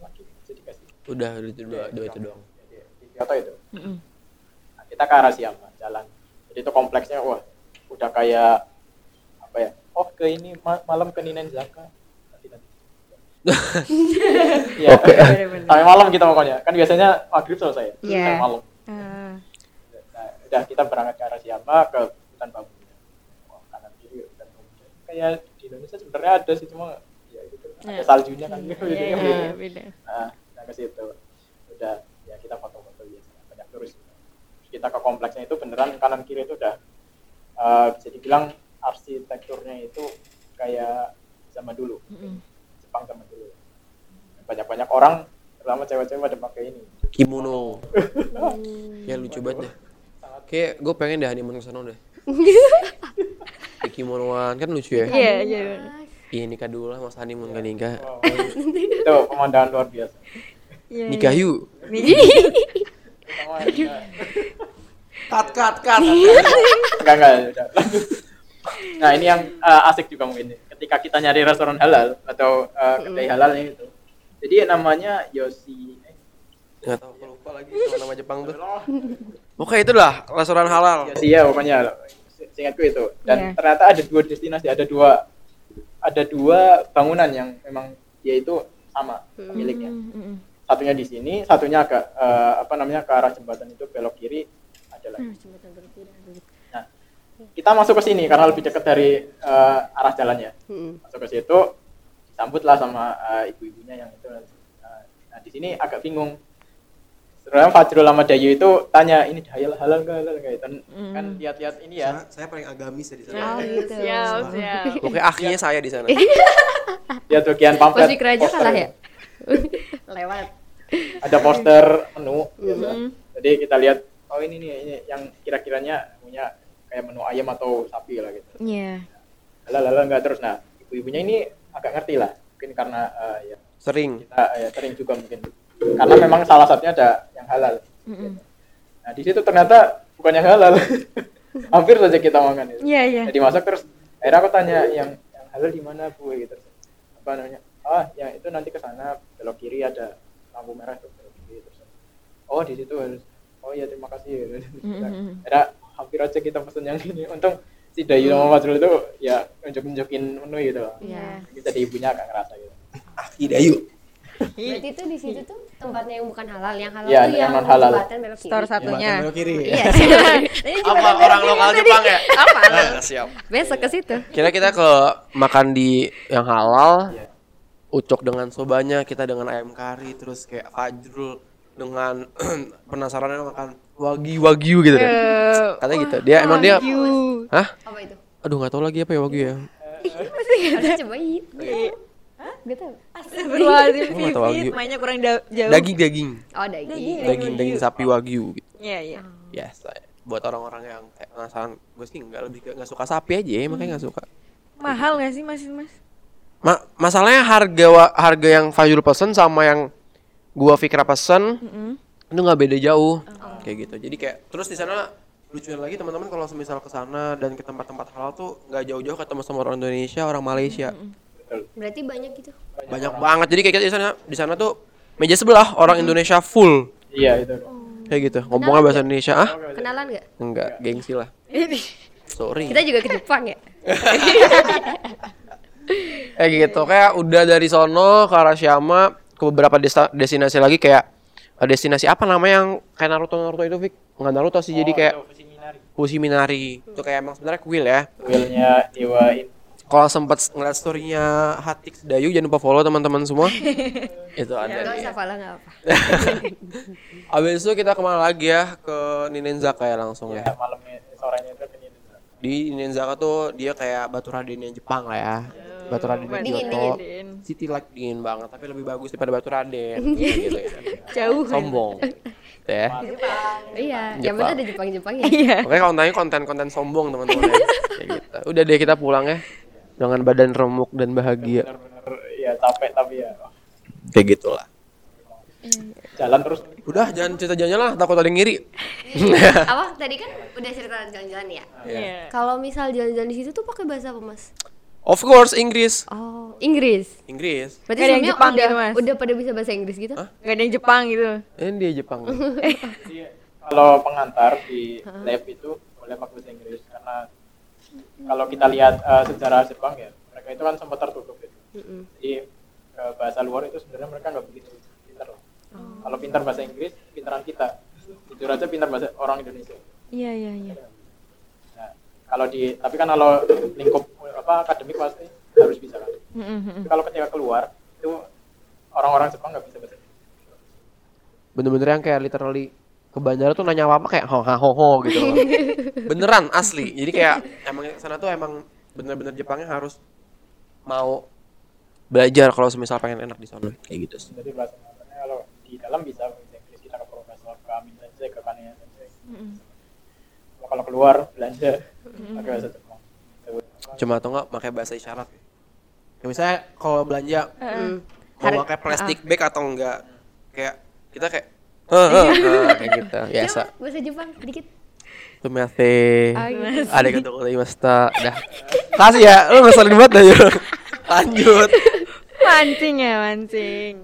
lagi dikasih Udah itu dua, dua itu doang. di, Kyoto itu. Nah, kita ke Arashiyama jalan jadi itu kompleksnya wah udah kayak apa ya oh ke ini ma- malam ke nanti nanti (laughs) Iya. Bener-bener. sampai malam kita pokoknya kan biasanya maghrib selesai Iya. sampai malam Ah. nah, udah kita berangkat ke Arashiyama ke hutan bambu Wah, kanan kiri hutan bambu kayak di Indonesia sebenarnya ada sih cuma ya gitu ada Iya. saljunya kan Jadi iya, (laughs) beda. beda. nah, nah ke situ udah ya kita foto-foto biasa banyak turis Terus kita ke kompleksnya itu beneran kanan kiri itu udah eh, bisa dibilang arsitekturnya itu kayak zaman dulu Mm-mm. Jepang zaman dulu banyak-banyak orang terutama cewek-cewek pada pakai ini Kimono. (laughs) ya lucu banget deh. Kayak gue pengen deh honeymoon ke sana deh. Di (laughs) kimonoan kan lucu ya. Iya, iya. Iya nikah dulu lah mas honeymoon kan nikah. Wow. itu pemandangan luar biasa Iya, Nikah yuk. (laughs) Terutama, ya, Cut cut cut. enggak enggak. Nah ini yang eh, asik juga mungkin ketika kita nyari restoran halal atau eh, kedai halal itu jadi namanya Yoshi eh, Nggak tahu aku lupa lagi sama nama Jepang tuh. (laughs) Oke itu lah restoran halal. Yoshi ya pokoknya. Seingatku itu. Dan Iya. ternyata ada dua destinasi ada dua ada dua bangunan yang memang dia itu sama pemiliknya. Satunya di sini satunya agak eh, apa namanya ke arah jembatan itu belok kiri ada lagi nah kita masuk ke sini karena lebih dekat dari eh, arah jalannya Mm-mm. masuk ke situ disambutlah sama eh, ibu-ibunya yang itu Eh, nah di sini agak bingung Sebenarnya Fajrul sama Dayu itu tanya ini halal halal nggak halal nggak Dan kan lihat-lihat ini ya Saya, saya paling agamis ya di sana. Oh gitu. (laughs) Siap, siap. (laughs) Oke akhirnya saya di sana. (laughs) lihat bagian pamflet Masih keraja poster. kalah ya? Lewat. ada poster menu. Mhm. jadi kita lihat oh ini nih ini yang kira-kiranya punya kayak menu ayam atau sapi lah gitu. Iya. halal halal nggak terus. Nah ibu-ibunya ini agak ngerti lah. Mungkin karena eh, ya Sering. kita ya, sering juga mungkin. Karena memang salah satunya ada yang halal. Mm-mm. nah di situ ternyata bukan yang halal. (laughs) Hampir saja kita makan itu. Iya, iya. jadi masak terus akhirnya aku tanya yang yang halal di mana bu? Gitu. Apa namanya? Ah yang itu nanti ke sana belok kiri ada lampu merah tuh belok kiri terus oh di situ harus oh iya terima kasih. Mm-mm. akhirnya hampir aja kita pesen yang ini untung si Dayu sama Fajrul itu ya nunjuk nunjukin menu gitu loh Iya. jadi ibunya agak ngerasa gitu Aki dayu. Berarti itu di situ tuh tempatnya yang bukan halal, yang halal Iya, tuh yang yang non-halal. jembatan belok kiri. Store satunya. belok kiri. Iya. (laughs) Apa orang lokal Jepang ya? Apa? (laughs) Nah, siap. Besok ke situ. Kira kita ke makan di yang halal. Iya. Ucok dengan sobanya, kita dengan ayam kari, terus kayak Fajrul dengan (clears throat) penasarannya makan wagyu wagyu gitu kan. Eh, Katanya gitu. Dia emang dia Wagyu. Hah? Apa itu? Aduh nggak tahu lagi apa ya wagyu ya. Cobain. Gak tau. Astagfirullahaladzim, Gua nggak tahu Vivit, Wagyu. mainnya kurang da- jauh. Daging daging. Oh daging. Daging daging sapi wagyu gitu. Iya, iya. Yes, buat orang-orang yang kayak penasaran, gue sih nggak lebih nggak suka sapi aja, makanya nggak suka. Mahal nggak sih mas mas? Ma- masalahnya harga wa- harga yang Fajrul pesen sama yang gua Fikra pesen itu nggak beda jauh kayak gitu. Jadi kayak terus di sana lucunya lagi teman-teman kalau semisal ke sana dan ke tempat-tempat halal tuh nggak jauh-jauh ketemu sama orang Indonesia orang Malaysia. Berarti banyak gitu. banyak banget. Jadi kayak di sana di sana tuh meja sebelah orang Indonesia full. Iya itu. kayak gitu. Ngomongnya bahasa Indonesia ah? Kenalan nggak? enggak gengsi lah. Sorry. Kita juga ke Jepang ya. (laughs) kayak gitu. Kayak udah dari sono ke Arashiyama ke beberapa desta- destinasi lagi kayak destinasi apa namanya yang kayak Naruto Naruto itu Vic nggak Naruto sih jadi kayak Fushi Minari itu kayak emang sebenarnya kuil ya Willnya Dewa kalau sempat ngeliat storynya Hatix Dayu jangan lupa follow teman-teman semua (laughs) itu ada nih. usah follow nggak apa. (laughs) Abis itu kita ke mana lagi ya ke Ninenzaka ya langsung ya. ya, malamnya sorenya itu ke. Di Ninenzaka tuh dia kayak batu radennya Jepang lah ya. Batu raden Dingin, Kyoto. dingin. City like dingin banget tapi lebih bagus daripada batu raden. Kayak (laughs) gitu ya. Jauh. Sombong. Gitu ya. Iya, yang Jepang. penting ada Jepang-Jepangnya. Iya. Oke kontennya konten-konten sombong teman-teman (laughs) ya. Gitu. Udah deh kita pulang ya dengan badan remuk dan bahagia. Bener-bener ya capek tapi ya Kayak gitulah. jalan terus. Udah jangan cerita jalan lah takut ada yang ngiri. (laughs) apa? Tadi kan udah cerita jalan-jalan ya. Iya. Kalau misal jalan-jalan di situ tuh pakai bahasa apa, Mas? Of course Inggris. Oh, Inggris. Inggris. Berarti Nggak ada yang Jepang udah, gitu, Mas? udah pada bisa bahasa Inggris gitu? Hah? Gak ada yang Jepang gitu. Ini dia Jepang. Jadi (laughs) kalau pengantar di lab itu boleh pakai bahasa Inggris karena kalau kita lihat eh, sejarah Jepang ya mereka itu kan sempat tertutup gitu. Jadi eh, bahasa luar itu sebenarnya mereka nggak begitu pintar lah. Kalau pintar bahasa Inggris, pintaran kita. Jujur aja pintar bahasa orang Indonesia. Iya iya iya. Nah, kalau di tapi kan kalau lingkup apa akademik pasti harus bisa kan. Tapi kalau ketika keluar itu orang-orang Jepang nggak bisa bahasa. Bener-bener yang kayak literally ke bandara tuh nanya apa-apa kayak ho ho ho gitu loh. (laughs) Beneran asli. Jadi kayak emang sana tuh emang bener-bener Jepangnya harus mau belajar kalau semisal pengen enak di sana kayak gitu sih. Jadi bahasa kalau di dalam bisa bahasa Inggris kita ke profesor, ke Amin Sensei, ke Kania Sensei. Kalau keluar belanja pakai bahasa. Cuma atau enggak pakai bahasa isyarat. Ya misalnya kalau belanja Hmm. mau pakai plastik bag atau enggak kayak kita kayak "Heh, heh, heh," kayak gitu biasa. Bahasa Jepang sedikit. Tumate. Ayo. Ada kata kata imasta. Dah. Kasih ya, lu ngeselin banget dah. Lanjut. Mancing ya mancing.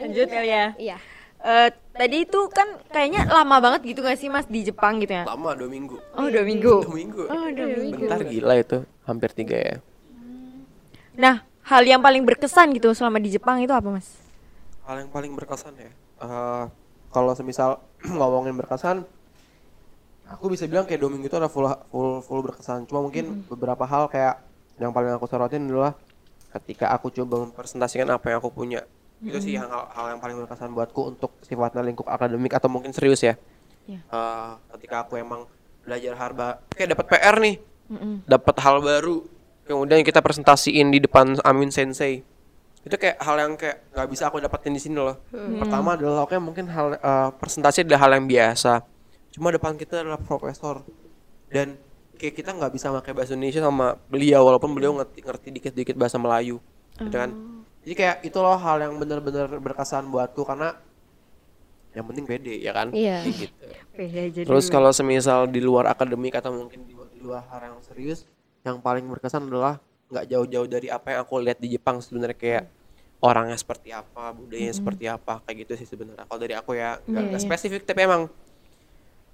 Lanjut kali ya. Iya. Eh, tadi itu kan kayaknya lama banget gitu gak sih mas di Jepang gitu ya? Lama dua minggu. Oh dua minggu. Dua minggu. Oh dua minggu. Bentar gila itu, hampir tiga ya. Nah hal yang paling berkesan gitu selama di Jepang itu apa mas? Hal yang paling berkesan ya. eh, kalau semisal (clears throat) ngomongin berkesan, aku bisa bilang kayak dua minggu itu ada full full full berkesan. Cuma mungkin beberapa hal kayak yang paling aku sorotin adalah ketika aku coba mempresentasikan apa yang aku punya. Itu sih hal, hal yang paling berkesan buatku untuk sifatnya lingkup akademik atau mungkin serius ya. Iya. Eh, ketika aku emang belajar harba, kayak dapat PR nih, dapat hal baru, kemudian kita presentasiin di depan Amin Sensei itu kayak hal yang kayak nggak bisa aku dapetin di sini loh. Pertama adalah oke mungkin hal eh, presentasi adalah hal yang biasa. Cuma depan kita adalah profesor dan kayak kita nggak bisa pakai bahasa Indonesia sama beliau walaupun beliau ngerti ngerti dikit-dikit bahasa Melayu, gitu kan. Jadi kayak itu loh hal yang benar-benar berkesan buatku karena yang penting pede ya kan. Iya. Gitu. Jadi. Terus kalau semisal di luar akademik atau mungkin di, di luar hal yang serius, yang paling berkesan adalah nggak jauh-jauh dari apa yang aku lihat di Jepang sebenarnya kayak orangnya seperti apa, budayanya seperti apa, kayak gitu sih sebenarnya. Kalau dari aku ya nggak nggak spesifik tapi emang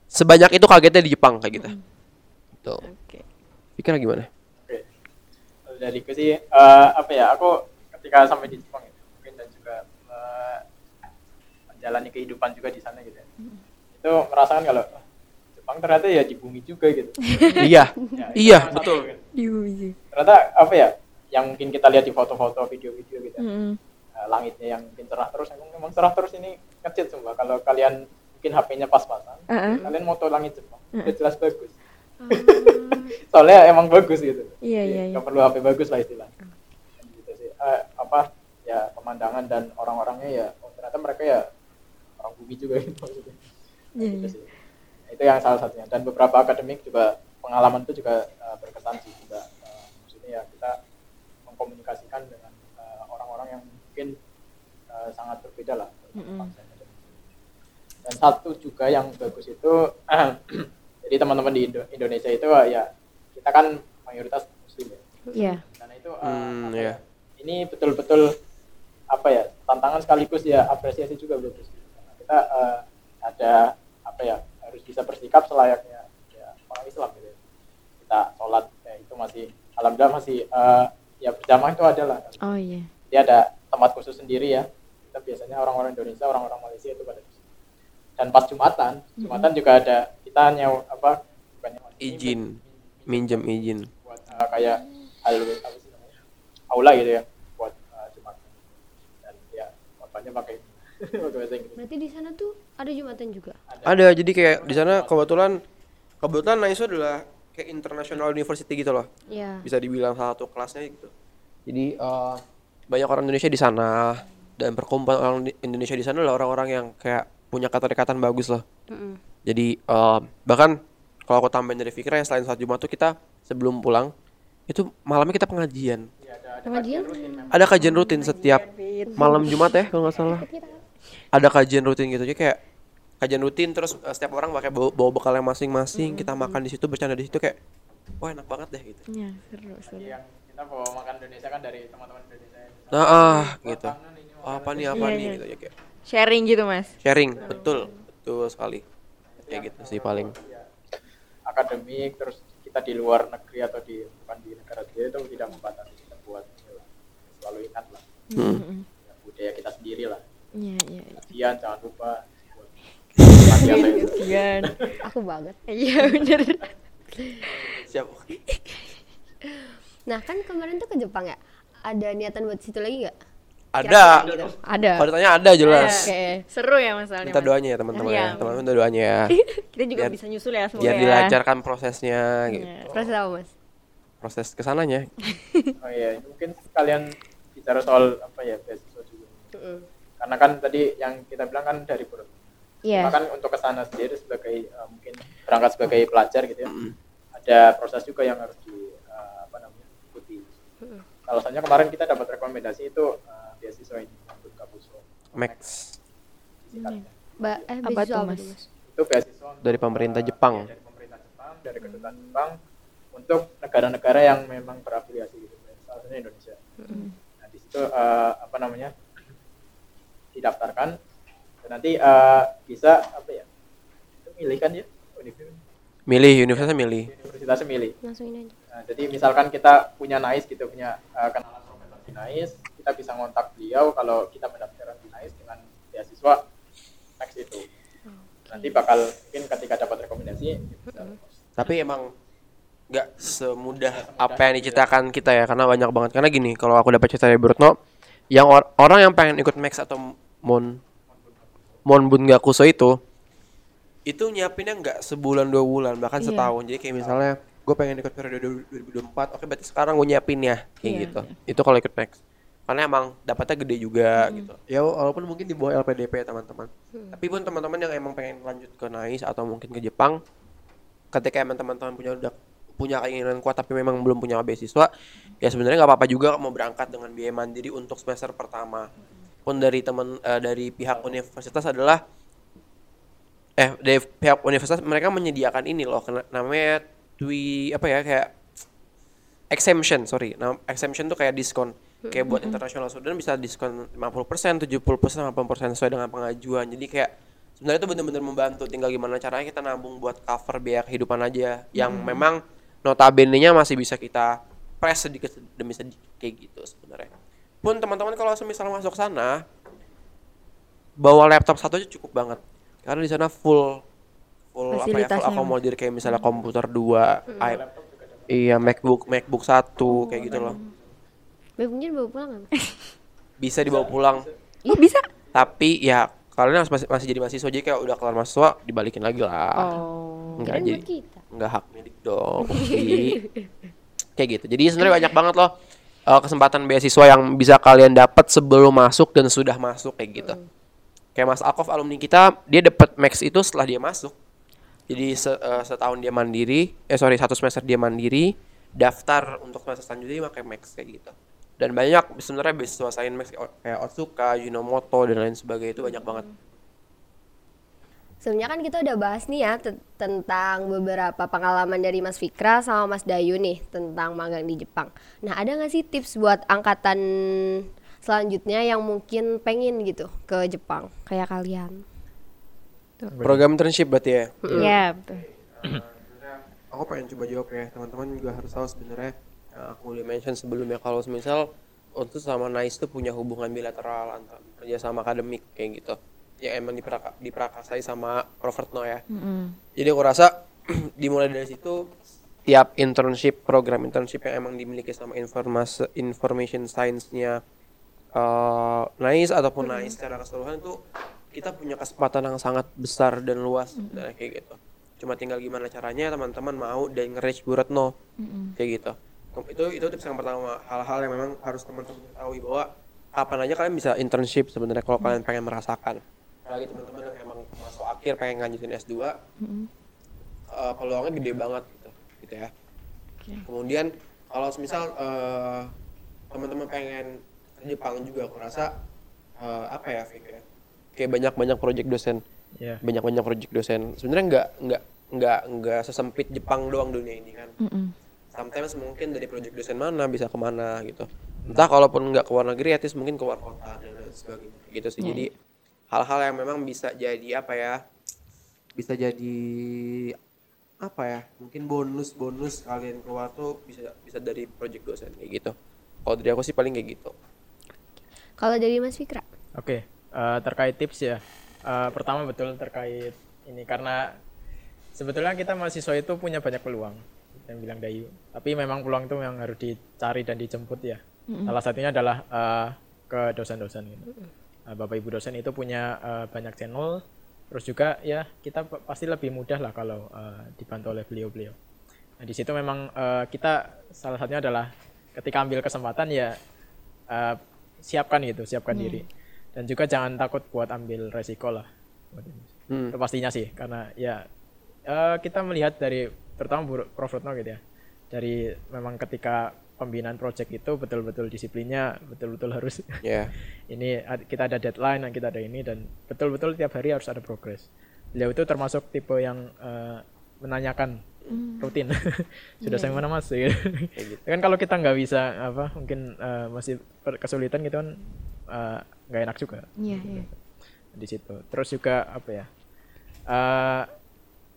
sebanyak itu kagetnya di Jepang kayak gitu. Tuh. Oke. Pikir gimana? Oke. Kalau dari aku sih eh, apa ya? Aku ketika sampai di Jepang itu mungkin dan juga eh, menjalani kehidupan juga di sana gitu ya. Itu merasakan kalau "Wah, Jepang ternyata ya di bumi juga gitu. (laughs) iya. Ya, Iya, yang satu betul. gitu. Iya. Ternyata apa ya? Yang mungkin kita lihat di foto-foto, video-video gitu. Mm-mm. Eh, langitnya yang mungkin cerah terus, emang, emang cerah terus ini ngecit semua. Kalau kalian mungkin HP-nya pas-pasan, Uh-uh. kalian moto langit Jepang, udah jelas bagus. (laughs) Soalnya emang bagus gitu. Iya, iya, iya. nggak perlu HP bagus lah istilahnya. Gitu. Eh, apa ya pemandangan dan orang-orangnya ya oh, ternyata mereka ya orang bumi juga gitu (laughs) maksudnya. Gitu iya. sih. Itu yang salah satunya dan beberapa akademik juga pengalaman itu juga uh, berkesan sih juga uh, maksudnya ya kita mengkomunikasikan dengan uh, orang-orang yang mungkin uh, sangat berbeda lah bangsanya dan dan satu juga yang bagus itu (clears throat) jadi teman-teman di Indo- Indonesia itu uh, ya kita kan mayoritas muslim ya Iya. karena itu uh, Hmm, apa iya. ya, ini betul-betul apa ya tantangan sekaligus ya apresiasi juga Karena kita uh, ada apa ya harus bisa bersikap selayaknya ya orang Islam gitu ya. kita sholat ya itu masih alhamdulillah masih uh, ya berjamaah itu ada lah Oh iya. jadi ada tempat khusus sendiri ya kita biasanya orang-orang Indonesia orang-orang Malaysia itu pada dan pas jumatan jumatan juga ada kita nyew apa bukan nyewa, ini Izin, minjem izin. buat uh, kayak hal apa sih namanya aula gitu ya buat uh, jumatan dan ya bapaknya pakai (laughs) pakai bahasa Inggris Berarti di sana tuh ada jumatan juga. Ada, jadi kayak di sana kebetulan kebetulan NISO adalah kayak international university gitu loh. Iya. Bisa dibilang salah satu kelasnya gitu. Jadi eh, banyak orang Indonesia di sana dan perkumpulan orang Indonesia di sana adalah orang-orang yang kayak punya keterikatan bagus loh. Mm-mm. Jadi eh, bahkan kalau aku tambahin dari Fikra ya selain saat Jumat tuh kita sebelum pulang itu malamnya kita pengajian. Pengajian? Ada kajian rutin setiap malam Jumat ya kalau nggak salah. Ada kajian rutin gitu. Jadi kayak kajian rutin terus eh, setiap orang pakai bawa, bawa bekalnya masing-masing. Kita makan di situ bercanda di situ kayak wah enak banget deh gitu. Iya, seru, seru. yang kita bawa makan Indonesia kan dari teman-teman Indonesia Nah, ah, gitu. Oh, apa nih apa Iya, nih iya. gitu ya kayak Sharing gitu, Mas. sharing, betul. Betul sekali. Kayak gitu sih paling. ya, akademik terus kita di luar negeri atau di bukan di negara dia itu tidak membatasi selalu ingat lah Hmm. ya, budaya kita sendiri lah Iya, iya. iya. Kajian jangan lupa. Kasian. (laughs) Aku banget. Iya, bener. Siap. Nah kan kemarin tuh ke Jepang ya. Ada niatan buat situ lagi nggak? Ada. Gitu. Ada. Kalau ditanya ada jelas. Oke. Seru ya masalahnya. Minta Mas. doanya ya teman-teman Iya. ya. Teman-teman minta doanya ya. (laughs) Kita juga Biar- bisa nyusul ya semoga Biar ya. dilancarkan prosesnya gitu. Iya. Proses apa mas? Proses ke sananya. (laughs) oh iya mungkin kalian bicara soal apa ya beasiswa juga. Mm-mm. karena kan tadi yang kita bilang kan dari Purut Iya. Cuma kan untuk ke sana sendiri sebagai eh, mungkin berangkat sebagai pelajar gitu ya ada proses juga yang harus di eh, apa namanya ikuti. Salah satunya kemarin kita dapat rekomendasi itu eh, beasiswa ini untuk Kapuso Max. Ba eh Apa tuh, apa Mas? itu beasiswa untuk, Dari pemerintah eh, Jepang. ya, dari pemerintah Jepang dari kedutaan Jepang untuk negara-negara yang memang berafiliasi gitu salah satunya Indonesia. Nah di situ eh, apa namanya didaftarkan dan nanti eh, bisa apa ya itu milih kan ya universitas milih universitasnya milih. universitasnya milih aja. Nah, jadi misalkan kita punya NAIS gitu, punya uh, kenalan profesor di NAIS, kita bisa ngontak beliau kalau kita mendaftarkan di NAIS dengan beasiswa Max itu. Nanti bakal mungkin ketika dapat rekomendasi lolos. Tapi emang nggak semudah apa yang diceritakan kita ya karena banyak banget. Karena gini kalau aku dapat cerita dari Brutno yang or- orang yang pengen ikut Max atau Mon Mon Bungakuso itu itu nyiapinnya nggak sebulan dua bulan bahkan Iya. setahun. Jadi kayak misalnya gue pengen ikut periode 2024 oke berarti sekarang gue nyiapin ya kayak Iya, gitu. itu kalau ikut Max. Karena emang dapatnya gede juga gitu. Ya walaupun mungkin di bawah LPDP ya teman-teman. Tapi pun teman-teman yang emang pengen lanjut ke NAIS atau mungkin ke Jepang ketika emang teman-teman punya udah punya keinginan kuat tapi memang belum punya beasiswa ya sebenarnya nggak apa-apa juga mau berangkat dengan biaya mandiri untuk semester pertama. Pun dari teman eh, dari pihak universitas adalah eh dari pihak universitas mereka menyediakan ini loh namanya twi apa ya kayak exemption sorry nah exemption tuh kayak diskon. Kayak buat international student bisa diskon 50% 70% 80% sesuai dengan pengajuan. Jadi kayak sebenarnya itu benar-benar membantu. Tinggal gimana caranya kita nabung buat cover biaya kehidupan aja yang memang notabene-nya masih bisa kita press sedikit demi sedikit kayak gitu sebenarnya. Pun teman-teman kalau semisal masuk sana bawa laptop satu aja cukup banget. Karena di sana full full apa ya full akomodir kayak misalnya komputer dua i- iya MacBook MacBook satu kayak gitu loh. Bebungnya bawa pulang mas? bisa dibawa pulang. Oh, bisa? tapi ya kalian harus masih, masih jadi mahasiswa jadi kayak udah kelar mahasiswa dibalikin lagi lah. Oh. enggak Kirain jadi kita. enggak hak milik dong (laughs) kayak gitu. Jadi sebenarnya banyak banget loh eh, kesempatan beasiswa yang bisa kalian dapat sebelum masuk dan sudah masuk kayak gitu. Kayak Mas Akov alumni kita dia dapat max itu setelah dia masuk. Jadi se- eh, setahun dia mandiri eh sorry satu semester dia mandiri daftar untuk semester selanjutnya pakai Max kayak gitu dan banyak sebenarnya beasiswa Max. Kayak Otsuka, Yinomoto dan lain sebagainya itu banyak banget. Sebenarnya kan kita udah bahas nih ya te- tentang beberapa pengalaman dari Mas Fikra sama Mas Dayu nih tentang magang di Jepang. Nah, ada nggak sih tips buat angkatan selanjutnya yang mungkin pengen gitu ke Jepang? Kayak kalian? program internship berarti ya? Iya, betul. (clears throat) aku pengen coba jawab ya teman-teman juga harus tahu sebenarnya aku udah mention sebelumnya kalau misal untuk sama Nice tuh punya hubungan bilateral antar kerja sama akademik kayak gitu. Yang emang diperaka, diprakasai sama Provertno ya. Jadi aku rasa (clears throat) dimulai dari situ tiap internship program internship yang emang dimiliki sama informasi information science-nya eh Nice ataupun Nice secara keseluruhan itu kita punya kesempatan yang sangat besar dan luas sebenarnya kayak gitu. Cuma tinggal gimana caranya teman-teman mau dan nge-reach Bu Retno kayak gitu itu itu tips yang pertama. Hal-hal yang memang harus teman-teman ketahui bahwa kapan aja kalian bisa internship sebenarnya kalau kalian pengen merasakan. Apalagi teman-teman yang emang masuk akhir pengen lanjutin S2 eh, peluangnya gede banget gitu gitu ya. Kemudian kalau misal eh, teman-teman pengen ke Jepang juga aku rasa eh, apa ya Fik ya? Kayak banyak-banyak project dosen. Ya banyak-banyak project dosen. Sebenarnya nggak nggak nggak nggak sesempit Jepang doang dunia ini kan sometimes mungkin dari project dosen mana bisa ke mana gitu. Entah kalaupun nggak ke luar negeri at least mungkin ke luar kota dan lain sebagainya gitu sih. Jadi hal-hal yang memang bisa jadi apa ya bisa jadi apa ya mungkin bonus bonus kalian keluar tuh bisa bisa dari project dosen kayak gitu. Kalau dari aku sih paling kayak gitu. Kalau dari Mas Fikra? Oke, eh, terkait tips ya. Eh, pertama betul terkait ini karena sebetulnya kita mahasiswa itu punya banyak peluang yang bilang Dayu. Tapi memang peluang itu yang harus dicari dan dijemput ya. Salah satunya adalah eh, ke dosen-dosen gitu. Eh, Bapak Ibu dosen itu punya eh, banyak channel. Terus juga ya kita p- pasti lebih mudah lah kalau eh, dibantu oleh beliau-beliau. Nah di situ memang eh, kita salah satunya adalah ketika ambil kesempatan ya eh, siapkan gitu, siapkan diri. Dan juga jangan takut buat ambil resiko lah. Hmm. Itu pastinya sih, karena ya eh, kita melihat dari terutama Bu- Prof. Retno gitu ya, dari memang ketika pembinaan project itu betul-betul disiplinnya betul-betul harus ya. (laughs) ini kita ada deadline dan kita ada ini dan betul-betul tiap hari harus ada progres. Beliau itu termasuk tipe yang eh, menanyakan rutin. (laughs) Sudah sampai mana mas? Gitu. kan kalau kita nggak bisa apa mungkin eh, masih kesulitan gitu kan eh, nggak enak juga. Iya, iya. di situ. Terus juga apa ya eh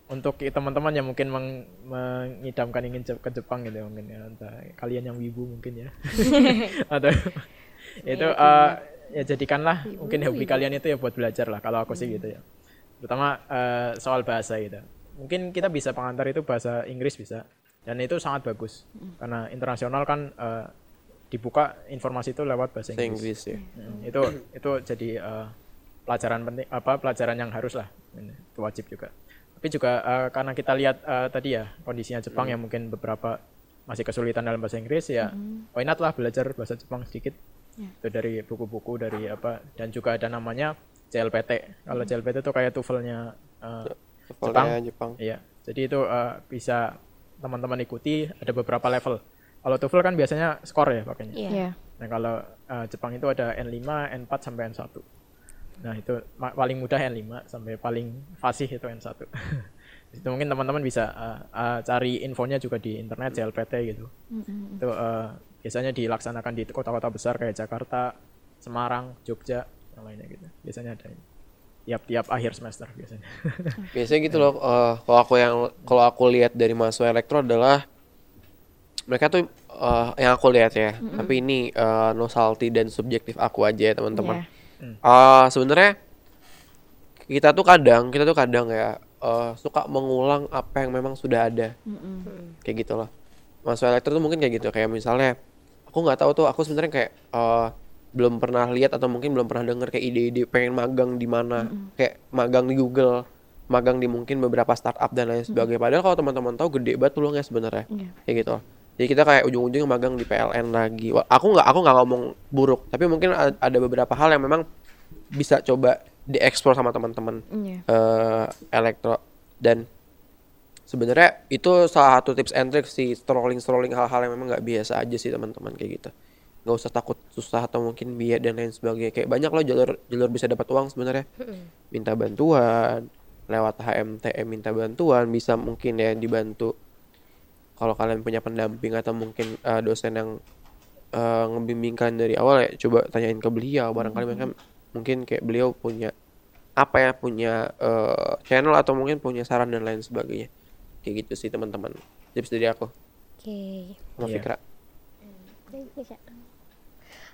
untuk teman-teman yang mungkin meng- mengidamkan ingin ke Jepang gitu ya, mungkin ya entah kalian yang wibu mungkin ya. (laughs) Atau itu eh, ya. jadikanlah mungkin hobi kalian itu ya buat belajar lah kalau aku sih gitu ya. Terutama eh, soal bahasa gitu. Mungkin kita bisa pengantar itu bahasa Inggris bisa dan itu sangat bagus. Karena internasional kan eh, dibuka informasi itu lewat bahasa Inggris. Inggris ya. Hmm, itu itu jadi eh, pelajaran penting apa pelajaran yang harus lah. Ini, itu wajib juga tapi juga eh, karena kita lihat eh, tadi ya kondisinya Jepang yang mungkin beberapa masih kesulitan dalam bahasa Inggris ya why not lah belajar bahasa Jepang sedikit itu dari buku-buku dari apa dan juga ada namanya CLPT kalau CLPT itu kayak TOEFL-nya eh, Levelnya Jepang Iya, jadi itu eh, bisa teman-teman ikuti ada beberapa level. Kalau TOEFL kan biasanya skor ya pakainya. Iya. Nah kalau eh, Jepang itu ada N5, N4 sampai N1. Nah itu paling mudah N5 sampai paling fasih itu N1. (laughs) itu mungkin teman-teman bisa eh, eh, cari infonya juga di internet CLPT gitu. Itu eh, biasanya dilaksanakan di kota-kota besar kayak Jakarta, Semarang, Jogja, yang lainnya gitu. Biasanya ada ini. tiap-tiap akhir semester biasanya. (laughs) biasanya gitu loh eh, kalau aku yang kalau aku lihat dari mahasiswa elektro adalah mereka tuh eh, yang aku lihat ya tapi ini eh, nosalty dan subjektif aku aja ya teman-teman Eh, sebenarnya kita tuh kadang kita tuh kadang ya eh, suka mengulang apa yang memang sudah ada. Kayak gitu loh mahasiswa elektro tuh mungkin kayak gitu. Kayak misalnya aku nggak tahu tuh aku sebenarnya kayak eh, belum pernah lihat atau mungkin belum pernah denger kayak ide-ide pengen magang di mana. Kayak magang di Google magang di mungkin beberapa startup dan lain sebagainya. Padahal kalau teman-teman tahu gede banget peluangnya sebenarnya. Kayak gitu. loh. Jadi kita kayak ujung-ujungnya magang di PLN lagi. Wah, aku nggak aku nggak ngomong buruk tapi mungkin ada beberapa hal yang memang bisa coba dieksplor sama teman-teman Iya. eh, elektro dan sebenarnya itu salah satu tips and trick sih scrolling scrolling hal-hal yang memang nggak biasa aja sih teman-teman kayak gitu. Nggak usah takut susah atau mungkin biaya dan lain sebagainya. Kayak banyak loh jalur jalur bisa dapat uang sebenarnya. Minta bantuan lewat HMTM minta bantuan bisa mungkin ya dibantu kalau kalian punya pendamping atau mungkin eh, dosen yang eh, ngebimbingkan dari awal ya coba tanyain ke beliau barangkali mereka mungkin kayak beliau punya apa ya punya eh, channel atau mungkin punya saran dan lain sebagainya kayak gitu sih teman-teman tips dari aku Oke. sama Iya. Fikra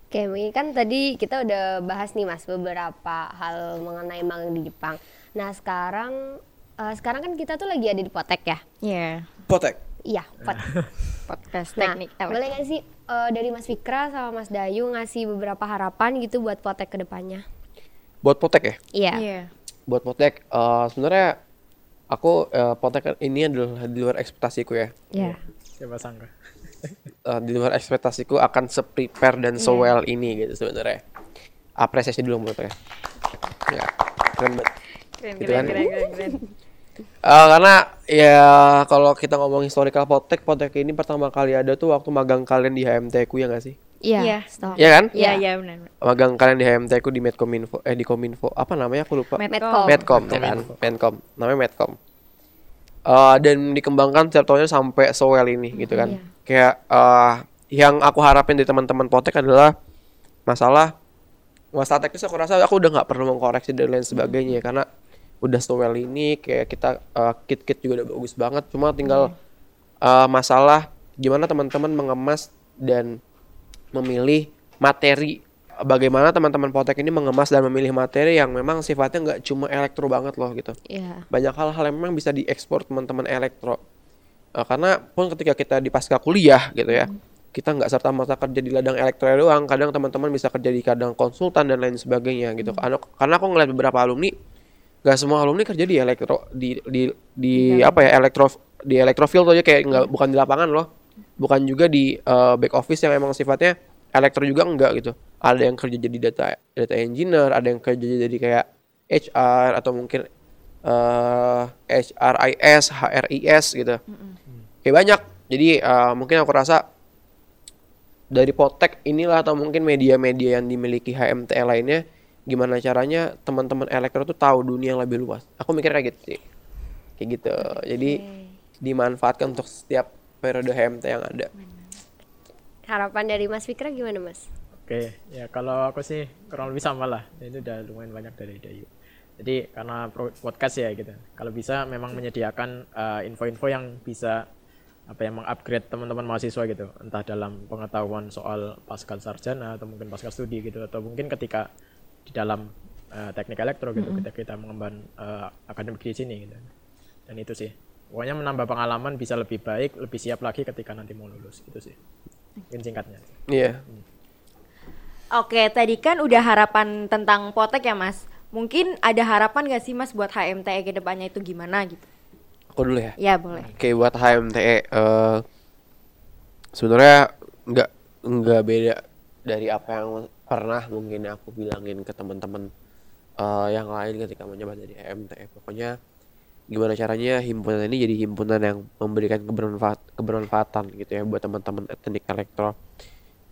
Oke, mungkin kan tadi kita udah bahas nih Mas beberapa hal mengenai magang di Jepang. Nah, sekarang eh, sekarang kan kita tuh lagi ada di Potek ya. Iya. potek Iya, Pot. (laughs) Podcast Nah, teknik. boleh nggak sih eh, dari Mas Fikra sama Mas Dayu ngasih beberapa harapan gitu buat Potek ke depannya? buat potek ya Iya. Iya. buat potek eh, sebenarnya aku eh, potek ini adalah di luar ekspektasiku ya Iya. Siapa sangka? (laughs) Eh, di luar ekspektasiku akan se-prepare dan so-well ini gitu sebenarnya apresiasi dulu menurut saya ya keren banget Keren, Gitu keren, kan? keren, keren, keren. Eh, karena ya kalau kita ngomong historical potek potek ini pertama kali ada tuh waktu magang kalian di HMT ku ya nggak sih Iya. Iya. stop. Iya kan Iya, iya benar. benar. magang kalian di HMT ku di Medcominfo eh di Kominfo apa namanya aku lupa Medcom. Medcom ya kan Medcom namanya Medcom Eh, dan dikembangkan setiap tahunnya sampai sewel ini gitu kan Iya. kayak eh, yang aku harapin dari teman-teman potek adalah masalah masalah teknis aku rasa aku udah nggak perlu mengkoreksi dan lain sebagainya karena udah sewel ini kayak kita eh, kit-kit juga udah bagus banget. Cuma tinggal eh, masalah gimana teman-teman mengemas dan memilih materi. Bagaimana teman-teman potek ini mengemas dan memilih materi yang memang sifatnya nggak cuma elektro banget loh gitu. Iya. banyak hal-hal yang memang bisa diekspor teman-teman elektro. Eh, karena pun ketika kita di pasca kuliah gitu ya kita nggak serta merta kerja di ladang elektro doang. Kadang teman-teman bisa kerja di kadang konsultan dan lain sebagainya gitu. Karena karena aku ngeliat beberapa alumni nggak semua alumni kerja di elektro di di di apa ya elektro di elektrofield aja kayak nggak bukan di lapangan loh. Bukan juga di eh, back office yang emang sifatnya elektro juga enggak gitu. Ada yang kerja jadi data data engineer ada yang kerja jadi kayak HR atau mungkin eh HRIS HRIS gitu. Kayak banyak. Jadi eh, mungkin aku rasa dari potek inilah atau mungkin media-media yang dimiliki HMTE lainnya gimana caranya teman-teman elektro tuh tahu dunia yang lebih luas aku mikir kayak gitu sih kayak gitu jadi dimanfaatkan untuk setiap periode HMT yang ada Harapan dari Mas Fikra gimana Mas? Oke, ya kalau aku sih kurang lebih sama lah. Itu udah lumayan banyak dari Dayu. Jadi karena podcast ya gitu. Kalau bisa memang menyediakan eh, info-info yang bisa apa yang mengupgrade teman-teman mahasiswa gitu. Entah dalam pengetahuan soal pasca sarjana atau mungkin pasca studi gitu atau mungkin ketika di dalam eh, teknik elektro gitu ketika kita mengemban eh, akademik di sini gitu. Dan itu sih. Pokoknya menambah pengalaman bisa lebih baik, lebih siap lagi ketika nanti mau lulus gitu sih. Mungkin singkatnya. iya Oke, tadi kan udah harapan tentang potek ya Mas. Mungkin ada harapan gak sih Mas buat HMTE ke depannya itu gimana gitu? aku dulu ya Ya boleh. Oke buat HMTE eh sebenarnya nggak nggak beda dari apa yang pernah mungkin aku bilangin ke teman-teman eh, yang lain ketika mencoba dari HMTE pokoknya gimana caranya himpunan ini jadi himpunan yang memberikan kebermanfaat kebermanfaatan gitu ya buat teman-teman teknik elektro.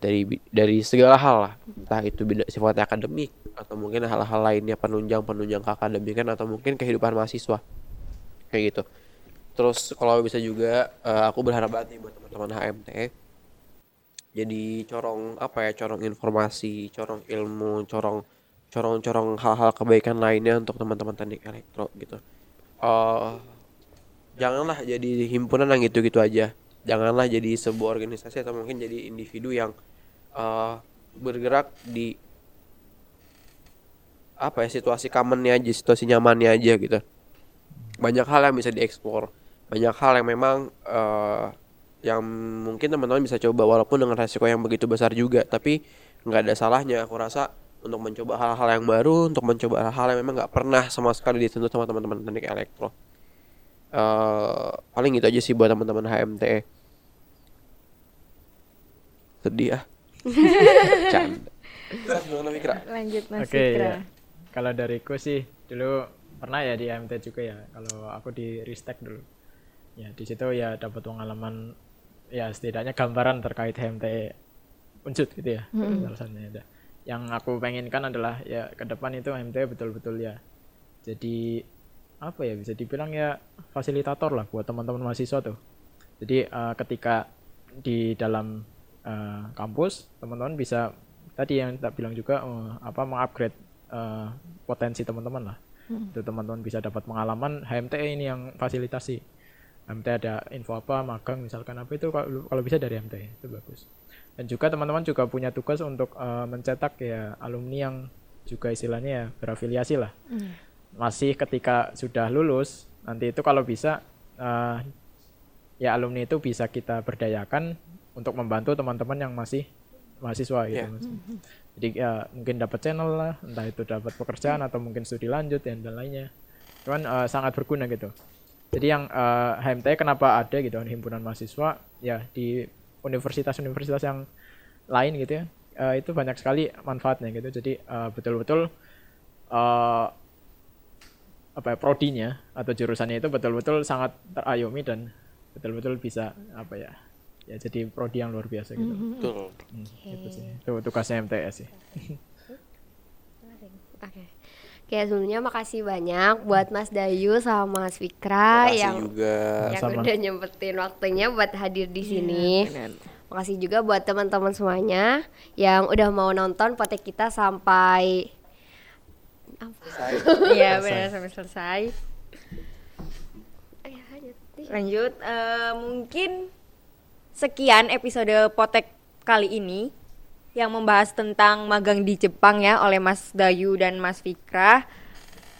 Dari dari segala hal lah. Entah itu sifatnya akademik atau mungkin hal-hal lainnya penunjang penunjang keakademikan atau mungkin kehidupan mahasiswa. Kayak gitu. Terus kalau bisa juga eh, aku berharap banget nih buat teman-teman HMT jadi corong apa ya corong informasi corong ilmu corong corong corong hal-hal kebaikan lainnya untuk teman-teman teknik elektro gitu. Eh janganlah jadi himpunan yang gitu-gitu aja. Janganlah jadi sebuah organisasi atau mungkin jadi individu yang eh bergerak di apa ya situasi commonnya aja situasi nyamannya aja gitu. Banyak hal yang bisa dieksplor banyak hal yang memang eh yang mungkin teman-teman bisa coba walaupun dengan resiko yang begitu besar juga tapi nggak ada salahnya aku rasa untuk mencoba hal-hal yang baru untuk mencoba hal-hal yang memang nggak pernah sama sekali dituntut sama teman-teman teknik elektro eh paling gitu aja sih buat teman-teman HMTE sedih ah (laughs) Canda. Lanjut Mas Oke, Fikra. ya. Kalau dariku sih dulu pernah ya di MT juga ya. Kalau aku di Ristek dulu. ya di situ ya dapat pengalaman ya setidaknya gambaran terkait HMT unsut gitu ya satunya ada yang aku pengenkan adalah ya ke depan itu HMT betul-betul ya. Jadi apa ya bisa dibilang ya fasilitator lah buat teman-teman mahasiswa tuh. Jadi eh, ketika di dalam eh, kampus teman-teman bisa tadi yang tak bilang juga eh, apa mengupgrade eh, potensi teman-teman lah. Itu teman-teman bisa dapat pengalaman HMT ini yang fasilitasi HMT ada info apa magang misalkan apa itu kalau kalau bisa dari HMT itu bagus dan juga teman-teman juga punya tugas untuk eh, mencetak ya alumni yang juga istilahnya ya berafiliasi lah masih ketika sudah lulus nanti itu kalau bisa eh, ya alumni itu bisa kita berdayakan untuk membantu teman-teman yang masih mahasiswa gitu Iya. Mas. Jadi ya mungkin dapat channel lah, entah itu dapat pekerjaan atau mungkin studi lanjut dan dan lainnya. Cuman eh, sangat berguna gitu. Jadi yang eh, HMT kenapa ada gitu kan himpunan mahasiswa ya di universitas-universitas yang lain gitu ya. eh, itu banyak sekali manfaatnya gitu. Jadi eh, betul-betul eh, apa ya, prodinya atau jurusannya itu betul-betul sangat terayomi dan betul-betul bisa apa ya ya jadi prodi yang luar biasa gitu. Betul. Hmm, gitu sih. Itu tugasnya MTS sih. Oke. Oke, sebelumnya makasih banyak buat Mas Dayu sama Mas Fikra Makasih yang juga. yang Sama. udah nyempetin waktunya buat hadir di sini. benar. Makasih juga buat teman-teman semuanya yang udah mau nonton potek kita sampai Iya benar sampai selesai. Lanjut. Lanjut, eh, mungkin sekian episode Potek kali ini yang membahas tentang magang di Jepang ya oleh Mas Dayu dan Mas Fikra.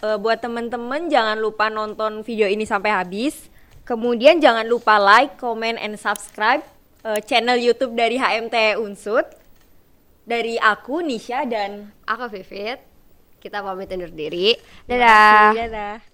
Eh, buat temen-temen jangan lupa nonton video ini sampai habis. Kemudian jangan lupa like, comment, and subscribe eh, channel YouTube dari HMT Unsut. Dari aku Nisha dan Aku Vivit. Kita pamit undur diri. Dadah. Dadah.